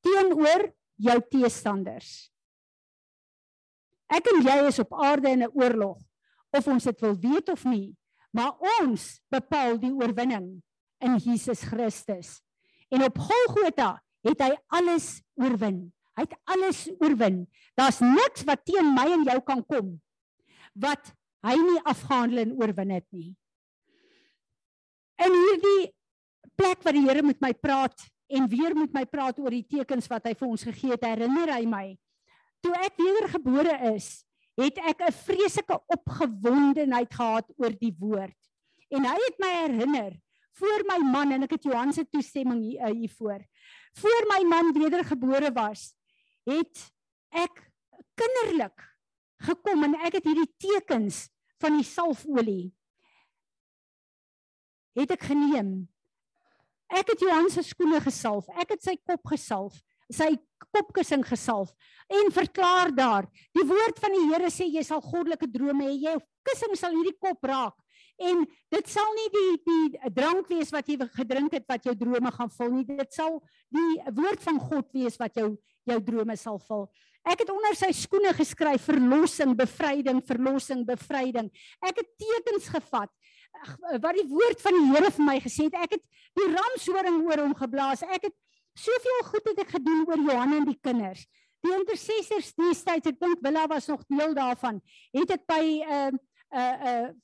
teenoor jou teestanders. Ek en jy is op aarde in 'n oorlog of ons dit wil weet of nie, maar ons bepaal die oorwinning in Jesus Christus. En op Golgotha het hy alles oorwin. Hy het alles oorwin. Daar's niks wat teen my en jou kan kom wat hy nie afgehandel en oorwin het nie. In hierdie plek waar die Here met my praat en weer met my praat oor die tekens wat hy vir ons gegee het, herinner hy my toe ek wedergebore is, het ek 'n vreeslike opgewondenheid gehad oor die woord. En hy het my herinner voor my man en ek het Johan se toestemming hier uh, hiervoor. Voor my man wedergebore was, het ek kinderlik gekom en ek het hierdie tekens van die salfolie het ek geneem Ek het Johan se skoene gesalf. Ek het sy kop gesalf, sy kopkussing gesalf en verklaar daar. Die woord van die Here sê jy sal goddelike drome hê. Jou kussing sal hierdie kop raak. En dit sal nie die die drank wees wat jy gedrink het wat jou drome gaan vul nie. Dit sal die woord van God wees wat jou jou drome sal vul. Ek het onder sy skoene geskryf verlossing, bevryding, verlossing, bevryding. Ek het tekens gevat wat die woord van die Here vir my gesê het. Ek het die ramshoring oor hom geblaas. Ek het soveel goed het ek gedoen oor Johan en die kinders. Die intercessors destyds, ek dink Willa was nog deel daarvan, het ek by 'n 'n 'n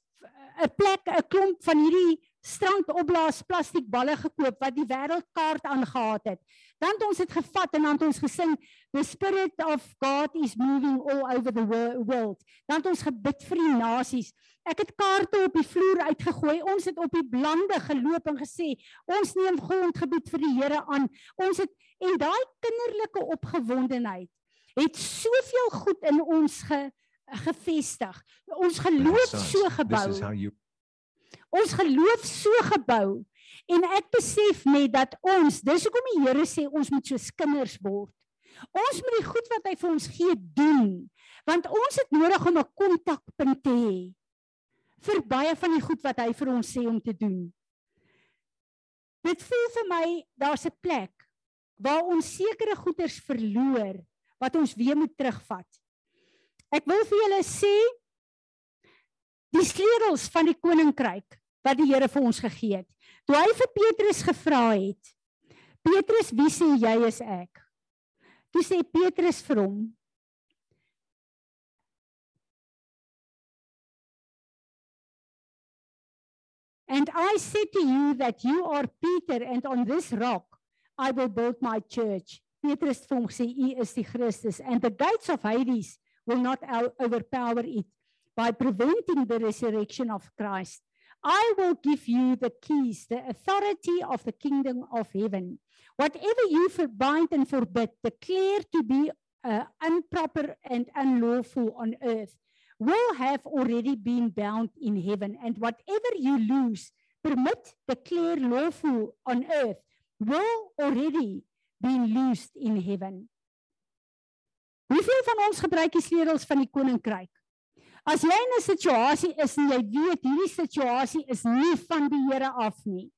'n plek 'n klomp van hierdie strand opblaas plastiek balle gekoop wat die wêreldkaart aangehaat het. Dan het ons dit gevat en dan het ons gesing the spirit of God is moving all over the world. Dan het ons gebid vir die nasies. Ek het kaarte op die vloer uitgegooi. Ons het op die blande geloop en gesê, ons neem grondgebied vir die Here aan. Ons het en daai kinderlike opgewondenheid het soveel goed in ons ge, gevestig. Ons geloof so gebou. Ons geloof so gebou en ek besef net dat ons, dis hoekom die Here sê ons moet soos kinders word. Ons moet die goed wat hy vir ons gee doen, want ons het nodig om 'n kontakpunt te hê vir baie van die goed wat hy vir ons sê om te doen. Dit voel vir my daar's 'n plek waar ons sekere goederes verloor wat ons weer moet terugvat. Ek wil vir julle sê die sleutels van die koninkryk wat die Here vir ons gegee het. Toe hy vir Petrus gevra het, Petrus, wie sê jy is ek? Toe sê Petrus vir hom, And I said to you that you are Peter and on this rock I will build my church. Petrus vir hom sê u is die Christus and the gates of Hades will not overpower it by preventing the resurrection of Christ. I will give you the keys, the authority of the kingdom of heaven. Whatever you bind and forbid, declare to be uh, improper and unlawful on earth will have already been bound in heaven, and whatever you lose, permit, declare lawful on earth, will already been loosed in heaven. Hoeveel van ons gebruik die sleutels van die koninkryk? As jy in 'n situasie is en jy weet hierdie situasie is nie van die Here af nie.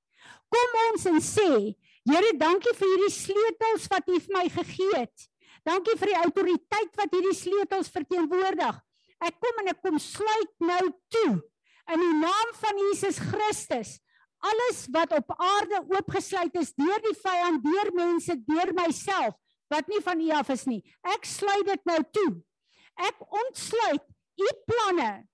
Kom ons en sê, Here, dankie vir hierdie sleutels wat U vir my gegee het. Dankie vir die autoriteit wat hierdie sleutels verteenwoordig. Ek kom en ek kom sluit nou toe in die naam van Jesus Christus alles wat op aarde oopgesluit is deur die vyand, deur mense, deur myself wat nie van U af is nie. Ek sluit dit nou toe. Ek ontsluit U planne,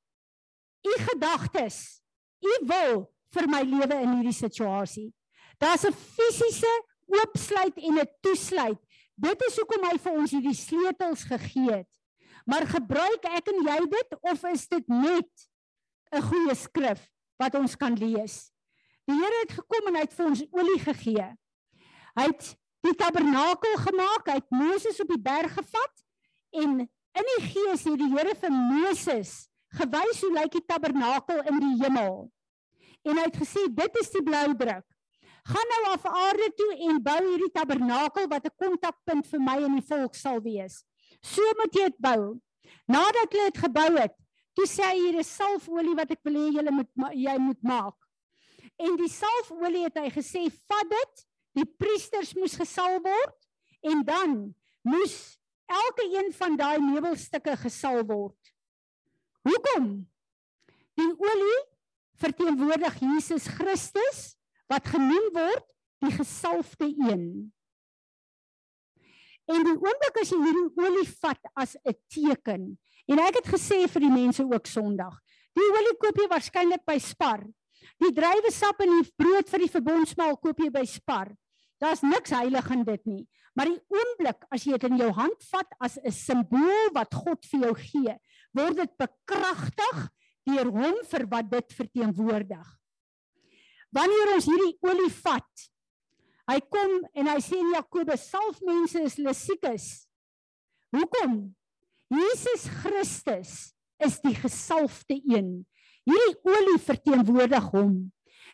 U gedagtes, U wil vir my lewe in hierdie situasie. Daar's 'n fisiese oopsluit en 'n toesluit. Dit is hoekom hy vir ons hierdie sleutels gegee het. Maar gebruik ek en jy dit of is dit net 'n goeie skrif wat ons kan lees? Die Here het gekom en hy het vir ons olie gegee. Hy het die tabernakel gemaak, hy het Moses op die berg gevat en in die gees het die Here vir Moses gewys hoe lyk die tabernakel in die hemel. En hy het gesê dit is die blou druk. Gaan nou af aarde toe en bou hierdie tabernakel wat 'n kontakpunt vir my en die volk sal wees. So moet jy dit bou. Nadat hulle dit gebou het, toe sê hy hier is salfolie wat ek wil hê julle moet jy moet maak en die salfolie het hy gesê vat dit die priesters moes gesalf word en dan moes elke een van daai meubelstukke gesalf word hoekom die olie verteenwoordig Jesus Christus wat genoem word die gesalfde een en die oomblik as jy hierdie olie vat as 'n teken en ek het gesê vir die mense ook Sondag die olie koop jy waarskynlik by Spar Die druiwesap en die brood vir die verbondsmaal koop jy by Spar. Daar's niks heilig in dit nie. Maar die oomblik as jy dit in jou hand vat as 'n simbool wat God vir jou gee, word dit bekragtig deur hom vir wat dit verteenwoordig. Wanneer ons hierdie olie vat, hy kom en hy sê in Jakobus, salf mense is hulle siek is. Hoekom? Jesus Christus is die gesalfde een. Hierdie olie verteenwoordig hom.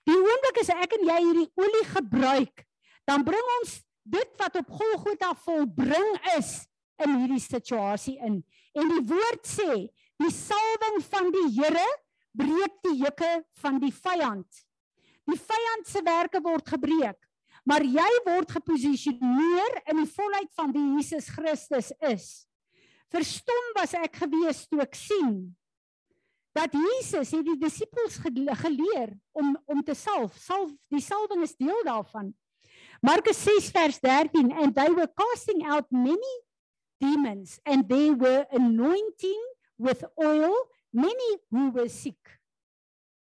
Die oomblik as ek en jy hierdie olie gebruik, dan bring ons dit wat op Golgotha volbring is in hierdie situasie in. En die woord sê, die salwing van die Here breek die juke van die vyand. Die vyand se werke word gebreek, maar jy word geposisioneer in die volheid van wie Jesus Christus is. Verstom was ek gewees toe ek sien dat Jesus het die disippels geleer om om te salf. Salf, die salwing is deel daarvan. Markus 6 vers 13 and they were casting out many demons and they were anointing with oil many who were sick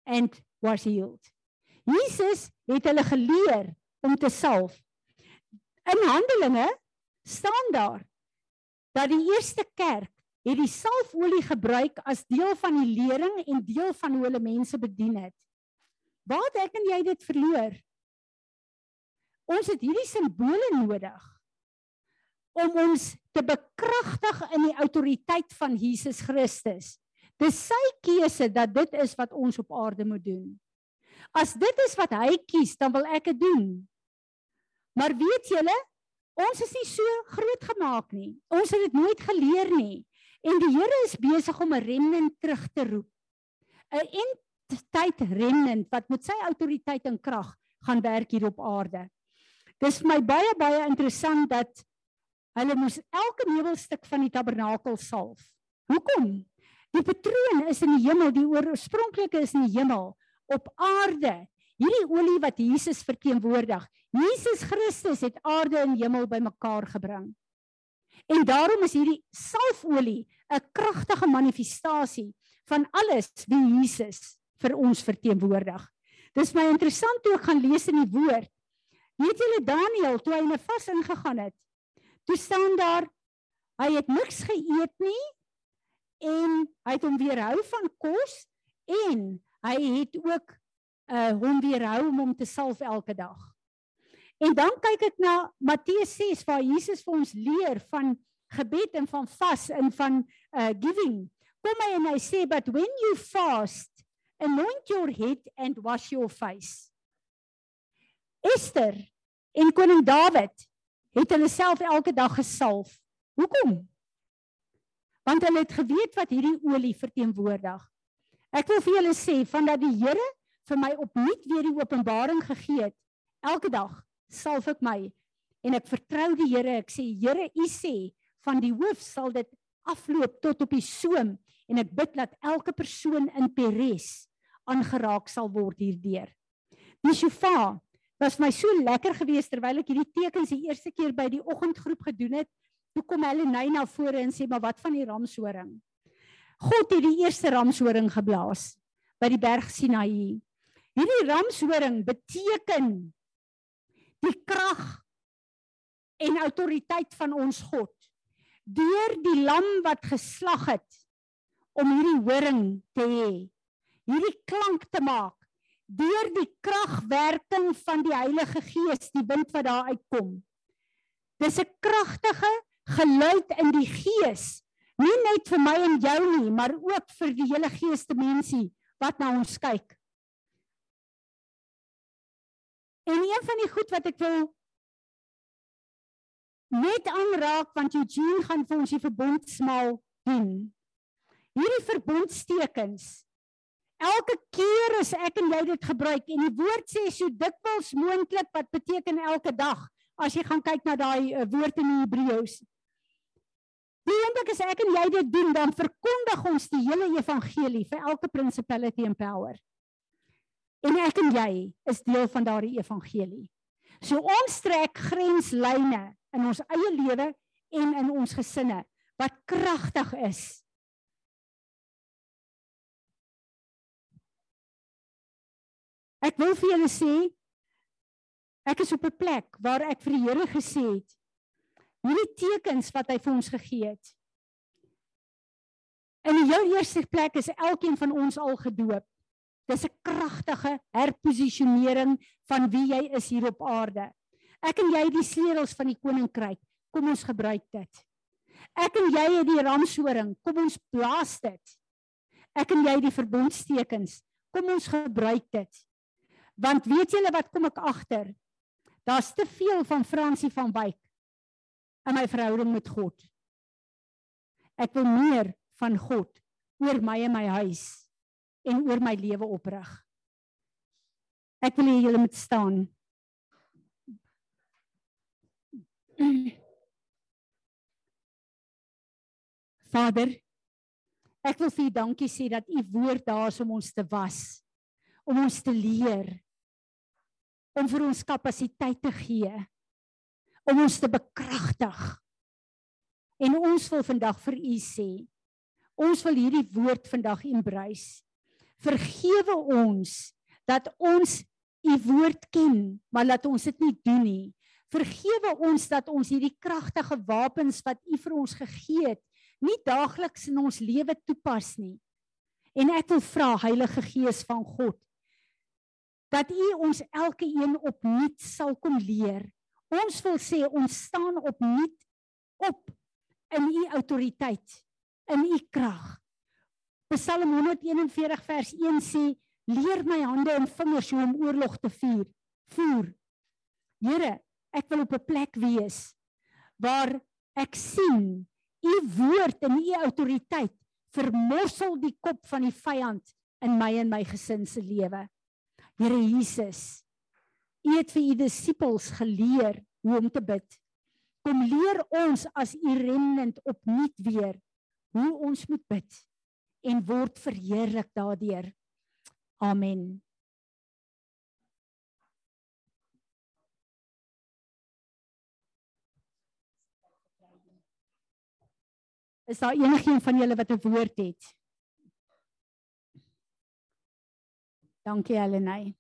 and was healed. Jesus het hulle geleer om te salf. In Handelinge staan daar dat die eerste kerk het die salfolie gebruik as deel van die lering en deel van hoe hulle mense bedien het. Waar het ek en jy dit verloor? Ons het hierdie simbole nodig om ons te bekragtig in die autoriteit van Jesus Christus. Dis sy keuse dat dit is wat ons op aarde moet doen. As dit is wat hy kies, dan wil ek dit doen. Maar weet julle, ons is nie so groot gemaak nie. Ons het dit nooit geleer nie. En die Here is besig om 'n remnant terug te roep. 'n Entiteit remnant wat met sy autoriteit en krag gaan werk hier op aarde. Dis vir my baie baie interessant dat hulle moes elke meubelstuk van die tabernakel salf. Hoekom? Die patroon is in die hemel, die oorspronklike is in die hemel op aarde. Hierdie olie wat Jesus verteenwoordig. Jesus Christus het aarde en hemel bymekaar gebring. En daarom is hierdie salfolie 'n kragtige manifestasie van alles wie Jesus vir ons verteenwoordig. Dis my interessant toe ek gaan lees in die woord. Weet julle Daniël toe hy in 'n vas ingegaan het. Toe staan daar hy het niks geëet nie en hy het hom weerhou van kos en hy het ook uh hom weerhou om hom te salf elke dag. En dan kyk ek na Matteus 6 waar Jesus vir ons leer van gebed en van vas en van uh giving. Kom hy en hy sê but when you fast anoint your head and wash your face. Esther en koning Dawid het hulle self elke dag gesalf. Hoekom? Want hulle het geweet wat hierdie olie verteenwoordig. Ek wil vir julle sê van dat die Here vir my opnuut weer die openbaring gegee het elke dag salf ek my en ek vertrou die Here. Ek sê Here, U sê van die hoof sal dit afloop tot op die soem en ek bid dat elke persoon in Peres aangeraak sal word hierdeur. Die shofar was my so lekker geweest terwyl ek hierdie tekens die eerste keer by die oggendgroep gedoen het. Toe kom Helleny na vore en sê, "Maar wat van die ramshoring?" God het die eerste ramshoring geblaas by die berg Sinaï. Hierdie ramshoring beteken die krag en autoriteit van ons God deur die lam wat geslag het om hierdie horing te hê hierdie klank te maak deur die kragwerking van die Heilige Gees, die wind wat daar uitkom. Dis 'n kragtige geluid in die gees, nie net vir my en jou nie, maar ook vir die hele geesdimensie wat na ons kyk. En een van die goed wat ek wil net aanraak want Eugene gaan vir ons die verbondsmaal doen. Hierdie verbondstekens Elke keer as ek en jy dit gebruik en die woord sê so dikwels moontlik wat beteken elke dag as jy gaan kyk na daai uh, woord in die Hebreëus. Die oomblik as ek en jy dit doen dan verkondig ons die hele evangelie vir elke principality and power. En ek en jy is deel van daardie evangelie. So ons trek grenslyne in ons eie lewe en in ons gesinne wat kragtig is Ek wil vir julle sê ek is op 'n plek waar ek vir die Here gesê het hierdie tekens wat hy vir ons gegee het. In die heel eerste plek is elkeen van ons al gedoop. Dis 'n kragtige herposisionering van wie jy is hier op aarde. Ek en jy het die sleutels van die koninkryk. Kom ons gebruik dit. Ek en jy het die ramshoring. Kom ons blaas dit. Ek en jy het die verbondstekens. Kom ons gebruik dit. Want weet julle wat kom ek agter? Daar's te veel van Fransie van Wyk in my verhouding met God. Ek wil meer van God oor my en my huis en oor my lewe oprig. Ek wil hê julle moet staan. Vader, ek wil vir U dankie sê dat U woord daar is om ons te was, om ons te leer, om vir ons kapasiteit te gee om ons te bekragtig. En ons wil vandag vir u sê, ons wil hierdie woord vandag embrace. Vergewe ons dat ons u woord ken, maar laat ons dit nie doen nie. Vergewe ons dat ons hierdie kragtige wapens wat u vir ons gegee het, nie daagliks in ons lewe toepas nie. En ek wil vra Heilige Gees van God, dat U ons elke een opnuut sal kom leer. Ons wil sê ons staan opnuut op in U autoriteit, in U krag. Psalm 141 vers 1 sê: "Leer my hande en vingers hoe om oorlog te vuur." Voer. Here, ek wil op 'n plek wees waar ek sien U woord en U autoriteit vermorsel die kop van die vyand in my en my gesin se lewe. Here Jesus, U het vir U disippels geleer hoe om te bid. Kom leer ons as U remnant opnuut weer hoe ons moet bid en word verheerlik daardeur. Amen. Is daar enigiemand van julle wat 'n woord het? Dankie Helenay.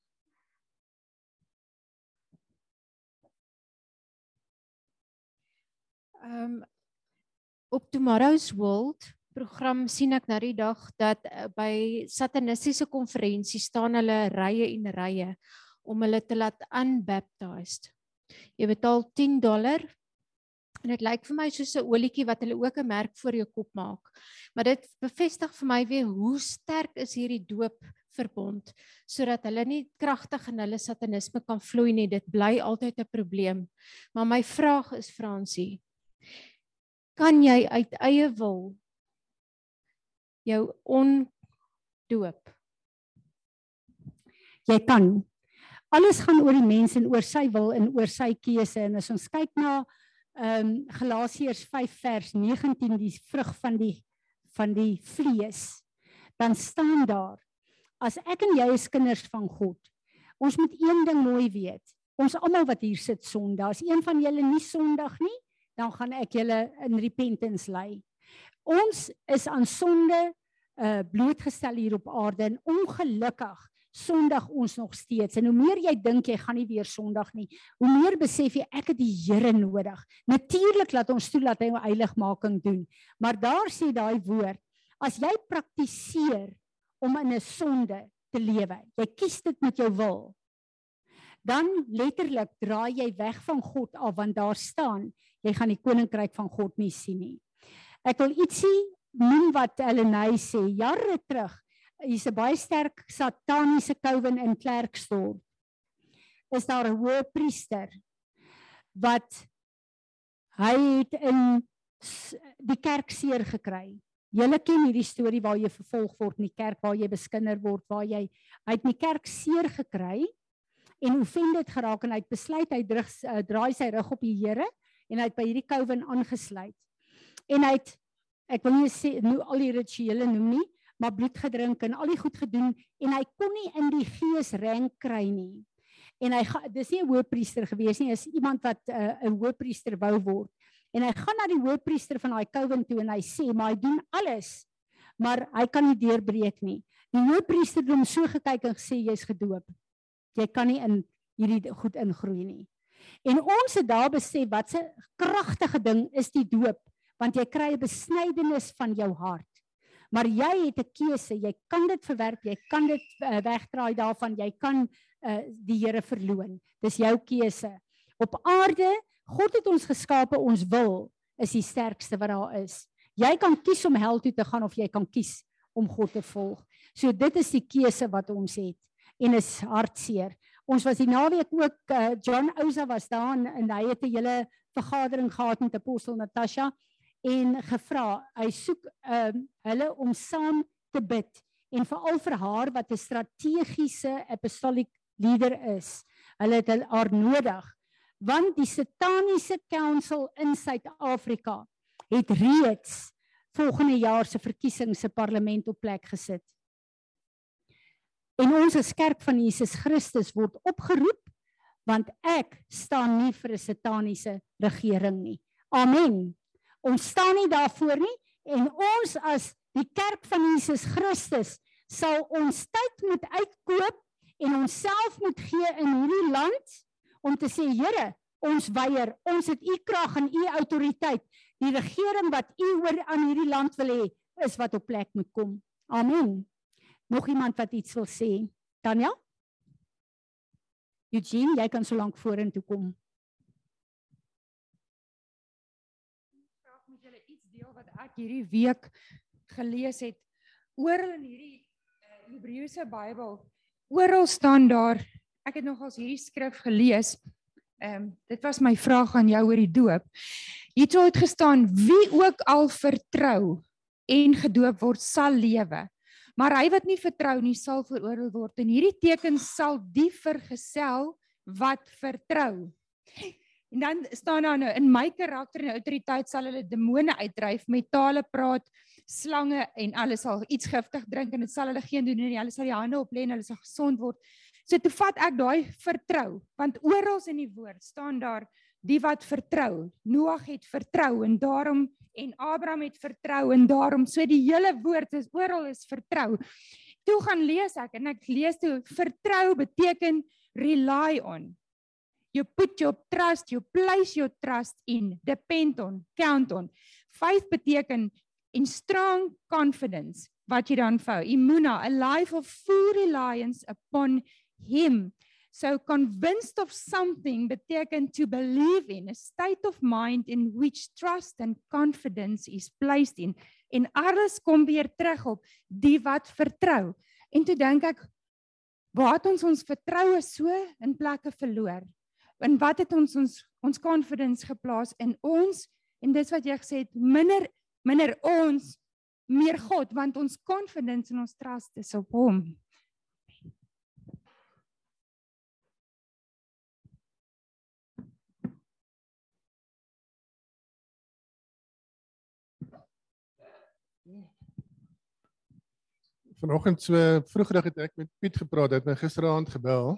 Ehm um, op Tomorrow's World program sien ek nou die dag dat uh, by satanistiese konferensies staan hulle rye en rye om hulle te laat unbaptized. Jy betaal 10 dollar en dit lyk vir my soos 'n olietjie wat hulle ook 'n merk voor jou kop maak. Maar dit bevestig vir my weer hoe sterk is hierdie doop verbond sodat hulle nie kragtig in hulle satanisme kan vloei nie. Dit bly altyd 'n probleem. Maar my vraag is Fransie, kan jy uit eie wil jou ondoop? Jy kan. Alles gaan oor die mens en oor sy wil en oor sy keuse en as ons kyk na ehm um, Galasiërs 5 vers 19 die vrug van die van die vlees dan staan daar as ek en jy is kinders van God Ons moet een ding mooi weet. Ons almal wat hier sit Sondag, as een van julle nie Sondag nie, dan gaan ek julle in repentance lei. Ons is aan sonde uh blootgestel hier op aarde en ongelukkig Sondag ons nog steeds. En hoe meer jy dink jy gaan nie weer Sondag nie, hoe meer besef jy ek het die Here nodig. Natuurlik laat ons toelaat hy heiligmaking doen. Maar daar sê daai woord, as jy praktiseer om in 'n sonde te lewe, jy kies dit met jou wil, dan letterlik draai jy weg van God af want daar staan jy gaan die koninkryk van God nie sien nie. Ek wil ietsie noem wat Elena sê jare terug hier's 'n baie sterk sataniese Calvin in Klerksdorp. Is daar 'n hoë priester wat hy het in die kerk seer gekry. Julle ken hierdie storie waar jy vervolg word in die kerk waar jy beskinder word, waar jy uit die kerk seer gekry en hoe vind dit geraak en hy het besluit hy drug, uh, draai sy rug op die Here en hy het by hierdie Calvin aangesluit. En hy het ek wil nie sê nou al die rituele noem nie, maar bloed gedrink en al die goed gedoen en hy kon nie in die gees rank kry nie. En hy dis nie 'n hoëpriester gewees nie, is iemand wat uh, 'n hoëpriester wou word. En hy gaan na die hoëpriester van daai Calvin toe en hy sê, "Maar hy doen alles, maar hy kan nie deurbreek nie." Die hoëpriester het hom so gekyk en gesê, "Jy's gedoop. Jy kan nie in hierdie goed ingroei nie." En ons het daar besef wat 'n kragtige ding is die doop, want jy kry 'n besnydenis van jou hart maar jy het 'n keuse. Jy kan dit verwerp, jy kan dit uh, wegdraai daarvan, jy kan uh, die Here verloon. Dis jou keuse. Op aarde, God het ons geskape, ons wil is die sterkste wat daar is. Jy kan kies om hel toe te gaan of jy kan kies om God te volg. So dit is die keuse wat ons het en is hartseer. Ons was die naweek ook uh, John Ousa was daar en, en hy het 'n hele vergadering gehad met apostel Natasha en gevra hy soek ehm uh, hulle om saam te bid en veral vir haar wat 'n strategiese apostolic leader is. Hulle het haar nodig want die sataniese council in Suid-Afrika het reeds volgende jaar se verkiesings se parlement op plek gesit. En ons as kerk van Jesus Christus word opgeroep want ek staan nie vir 'n sataniese regering nie. Amen. Ons staan nie daarvoor nie en ons as die kerk van Jesus Christus sal ons tyd moet uitkoop en onsself moet gee in hierdie land om te sê Here, ons weier. Ons het u krag en u autoriteit. Die regering wat u oor aan hierdie land wil hê, is wat op plek moet kom. Amen. Nog iemand wat iets wil sê? Tanya? Eugene, jy kan so lank vorentoe kom. Ek hierdie week gelees het oral in hierdie uh, Hebreëse Bybel oral staan daar ek het nogals hierdie skrif gelees ehm um, dit was my vraag aan jou oor die doop. Hierso het gestaan wie ook al vertrou en gedoop word sal lewe. Maar hy wat nie vertrou nie sal veroordeel word. En hierdie teken sal die vergesel wat vertrou En dan staan daar nou in my karakter en autoriteit sal hulle demone uitdryf met tale praat, slange en alles sal iets giftig drink en dit sal hulle geen doen nie. Hulle sal die hande op lê en hulle sal gesond word. So toe vat ek daai vertrou, want oral in die woord staan daar die wat vertrou. Noag het vertrou en daarom en Abraham het vertrou en daarom so die hele woord is oral is vertrou. Toe gaan lees ek en ek lees toe vertrou beteken rely on you put your trust, you place your trust in, depend on, count on. Faith beteken in strong confidence wat jy dan vou. Imuna, a life of full reliance upon him. So convinced of something beteken to believe in, a state of mind in which trust and confidence is placed in. En alles kom weer terug op die wat vertrou. En toe dink ek, waar het ons ons vertroue so in plekke verloor? En wat het ons ons ons confidence geplaas in ons en dis wat jy gesê het minder minder ons meer God want ons confidence en ons trust is op hom. Vanoggend so vroegoggend het ek met Piet gepraat, het my gisteraand gebel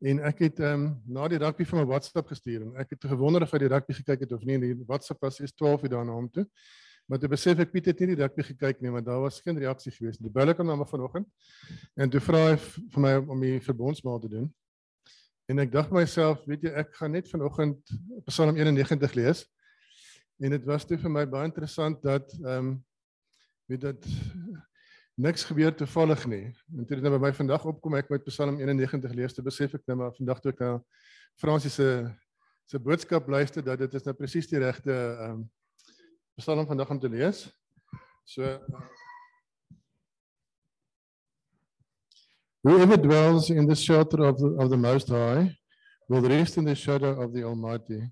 En ek het ehm um, na die rugby vir my WhatsApp gestuur en ek het gewonder of hy die rugby gekyk het of nie. Die WhatsApp was eers 12 uur daarna hom toe. Maar toe besef ek Piet het nie die rugby gekyk nie, want daar was geen reaksie gewees nie. Die bel ek hom dan vanoggend. En toe vra hy vir my om die verbondsmaal te doen. En ek dink myself, weet jy, ek gaan net vanoggend Psalm 91 lees. En dit was toe vir my baie interessant dat ehm um, weet dat niks gebeur toevallig nie. En toe dit nou by my vandag opkom ek met Psalm 91 lees te besef ek nou maar vandag toe ek nou Fransie se se boodskap luister dat dit is nou presies die regte ehm um, Psalm vandag om te lees. So Whoever dwells in the shelter of the, of the Most High will rest in the shadow of the Almighty.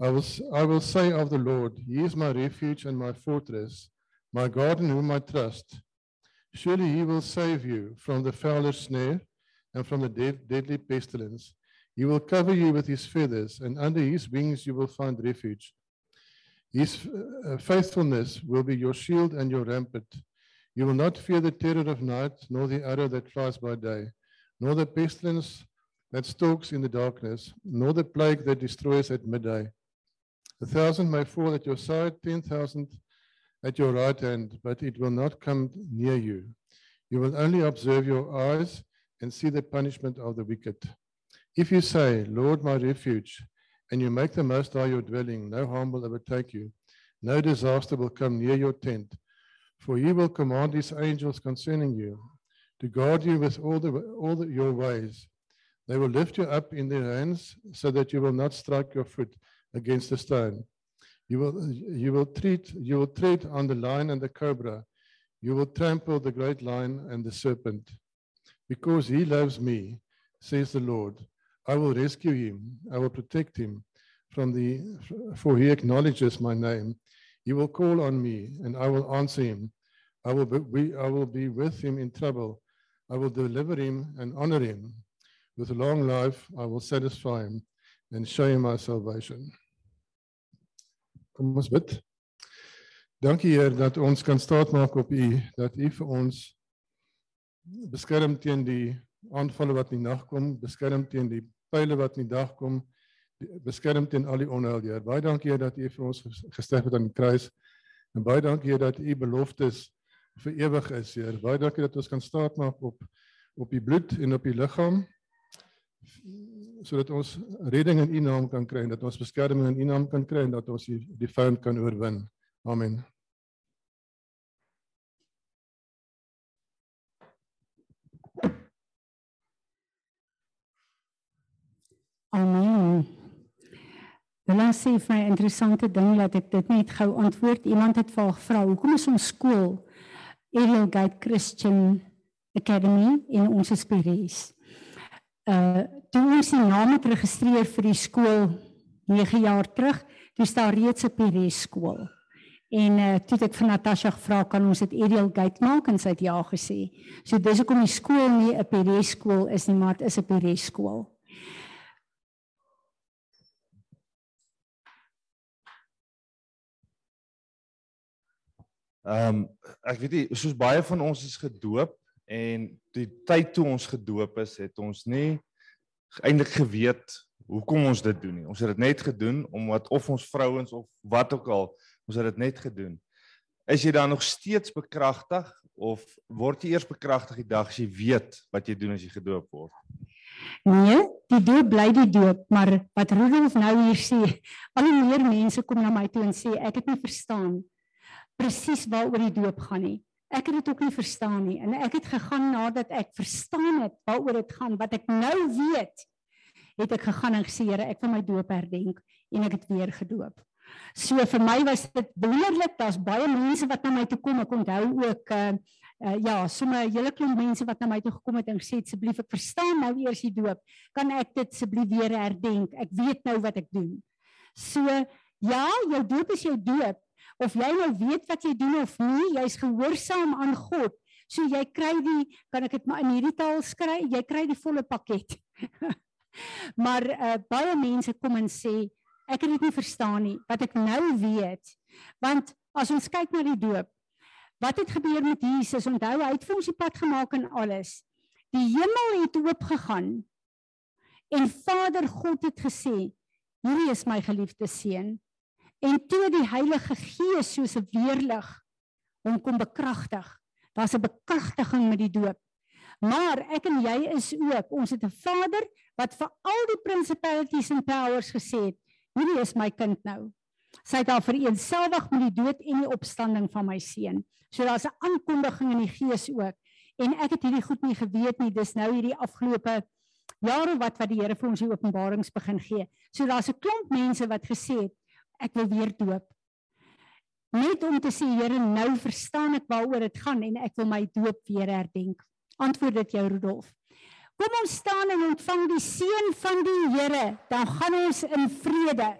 I will, I will say of the Lord, He is my refuge and my fortress, my God in whom I trust. Surely he will save you from the fowler's snare and from the dead, deadly pestilence. He will cover you with his feathers, and under his wings you will find refuge. His uh, faithfulness will be your shield and your rampart. You will not fear the terror of night, nor the arrow that flies by day, nor the pestilence that stalks in the darkness, nor the plague that destroys at midday. A thousand may fall at your side, ten thousand at your right hand, but it will not come near you. You will only observe your eyes and see the punishment of the wicked. If you say, Lord, my refuge, and you make the Most High your dwelling, no harm will overtake you, no disaster will come near your tent. For he will command his angels concerning you to guard you with all, the, all the, your ways. They will lift you up in their hands so that you will not strike your foot against a stone. You will, you will treat, you will tread on the lion and the cobra. You will trample the great lion and the serpent. Because he loves me, says the Lord, I will rescue him. I will protect him from the, for he acknowledges my name. He will call on me and I will answer him. I will be, I will be with him in trouble. I will deliver him and honor him. With a long life, I will satisfy him and show him my salvation. Kom ons bid. Dankie Heer dat ons kan staatmaak op U, dat U vir ons beskerm teen die aanvalle wat in die nag kom, beskerm teen die pile wat in die dag kom, beskerm teen al die onheil Heer. Baie dankie Heer dat U vir ons gesterf het aan die kruis. En baie dankie Heer dat U beloftes vir ewig is Heer. Baie dankie dat ons kan staatmaak op op U bloed en op U liggaam sodat ons redding in U naam kan kry en dat ons beskerming in U naam kan kry en dat ons die, die vyand kan oorwin. Amen. Amen. Hulle sê vir 'n interessante ding dat ek dit net gou antwoord. Iemand het vir gevra, "Hoekom is ons skool Ariel Gate Christian Academy in ons Esperes?" Uh toe ons die name geregistreer vir die skool 9 jaar terug, toe staan reeds 'n PRS skool. En uh toe het ek vir Natasha gevra kan ons dit Ariel Gate maak en sy het ja gesê. So dis hoekom die skool nie 'n PRS skool is nie, maar dit is 'n PRS skool. Ehm um, ek weet nie soos baie van ons is gedoop en die tyd toe ons gedoop is, het ons nie eintlik geweet hoekom ons dit doen nie. Ons het dit net gedoen omdat of ons vrouens of wat ook al, ons het dit net gedoen. Is jy dan nog steeds bekragtig of word jy eers bekragtig die dag as jy weet wat jy doen as jy gedoop word? Nee, die doop bly die doop, maar wat Rudolf nou hier sê, al hoe meer mense kom na my toe en sê ek het nie verstaan presies waaroor die doop gaan nie ek het dit ook nie verstaan nie. En ek het gegaan nadat ek verstaan het waaroor dit gaan wat ek nou weet het ek gegaan en gesê Here ek wil my doop herdenk en ek het weer gedoop. So vir my was dit wonderlik. Daar's baie mense wat na my toe kom. Ek onthou ook uh, uh ja sommer 'n hele klomp mense wat na my toe gekom het en gesê asseblief ek verstaan nou eers die doop. Kan ek dit asseblief weer herdenk? Ek weet nou wat ek doen. So ja jou doop is jou doop of jy nou weet wat jy doen of nie, jy's gehoorsaam aan God. So jy kry die kan ek dit maar in hierdie taal skryf, jy kry die volle pakket. maar uh, baie mense kom en sê ek het dit nie verstaan nie wat ek nou weet. Want as ons kyk na die doop, wat het gebeur met Jesus? Onthou hy het vir ons die pad gemaak en alles. Die hemel het oop gegaan. En Vader God het gesê: "Hierdie is my geliefde seun." En toe die Heilige Gees soos 'n weerlig hom kom bekragtig. Daar's 'n bekragtiging met die doop. Maar ek en jy is ook, ons het 'n Vader wat vir al die principalities and powers gesê het: "Hierdie is my kind nou." Sy het daar vereenselwig met die dood en die opstanding van my seun. So daar's 'n aankondiging in die Gees ook. En ek het hierdie goed nie geweet nie. Dis nou hierdie afgelope jare wat wat die Here vir ons die openbarings begin gee. So daar's 'n klomp mense wat gesê het ek wil weer doop. Net om te sê Here, nou verstaan ek waaroor dit gaan en ek wil my doop weer herdenk. Antwoord dit jou Rudolf. Kom ons staan en ontvang die seën van die Here, dan gaan ons in vrede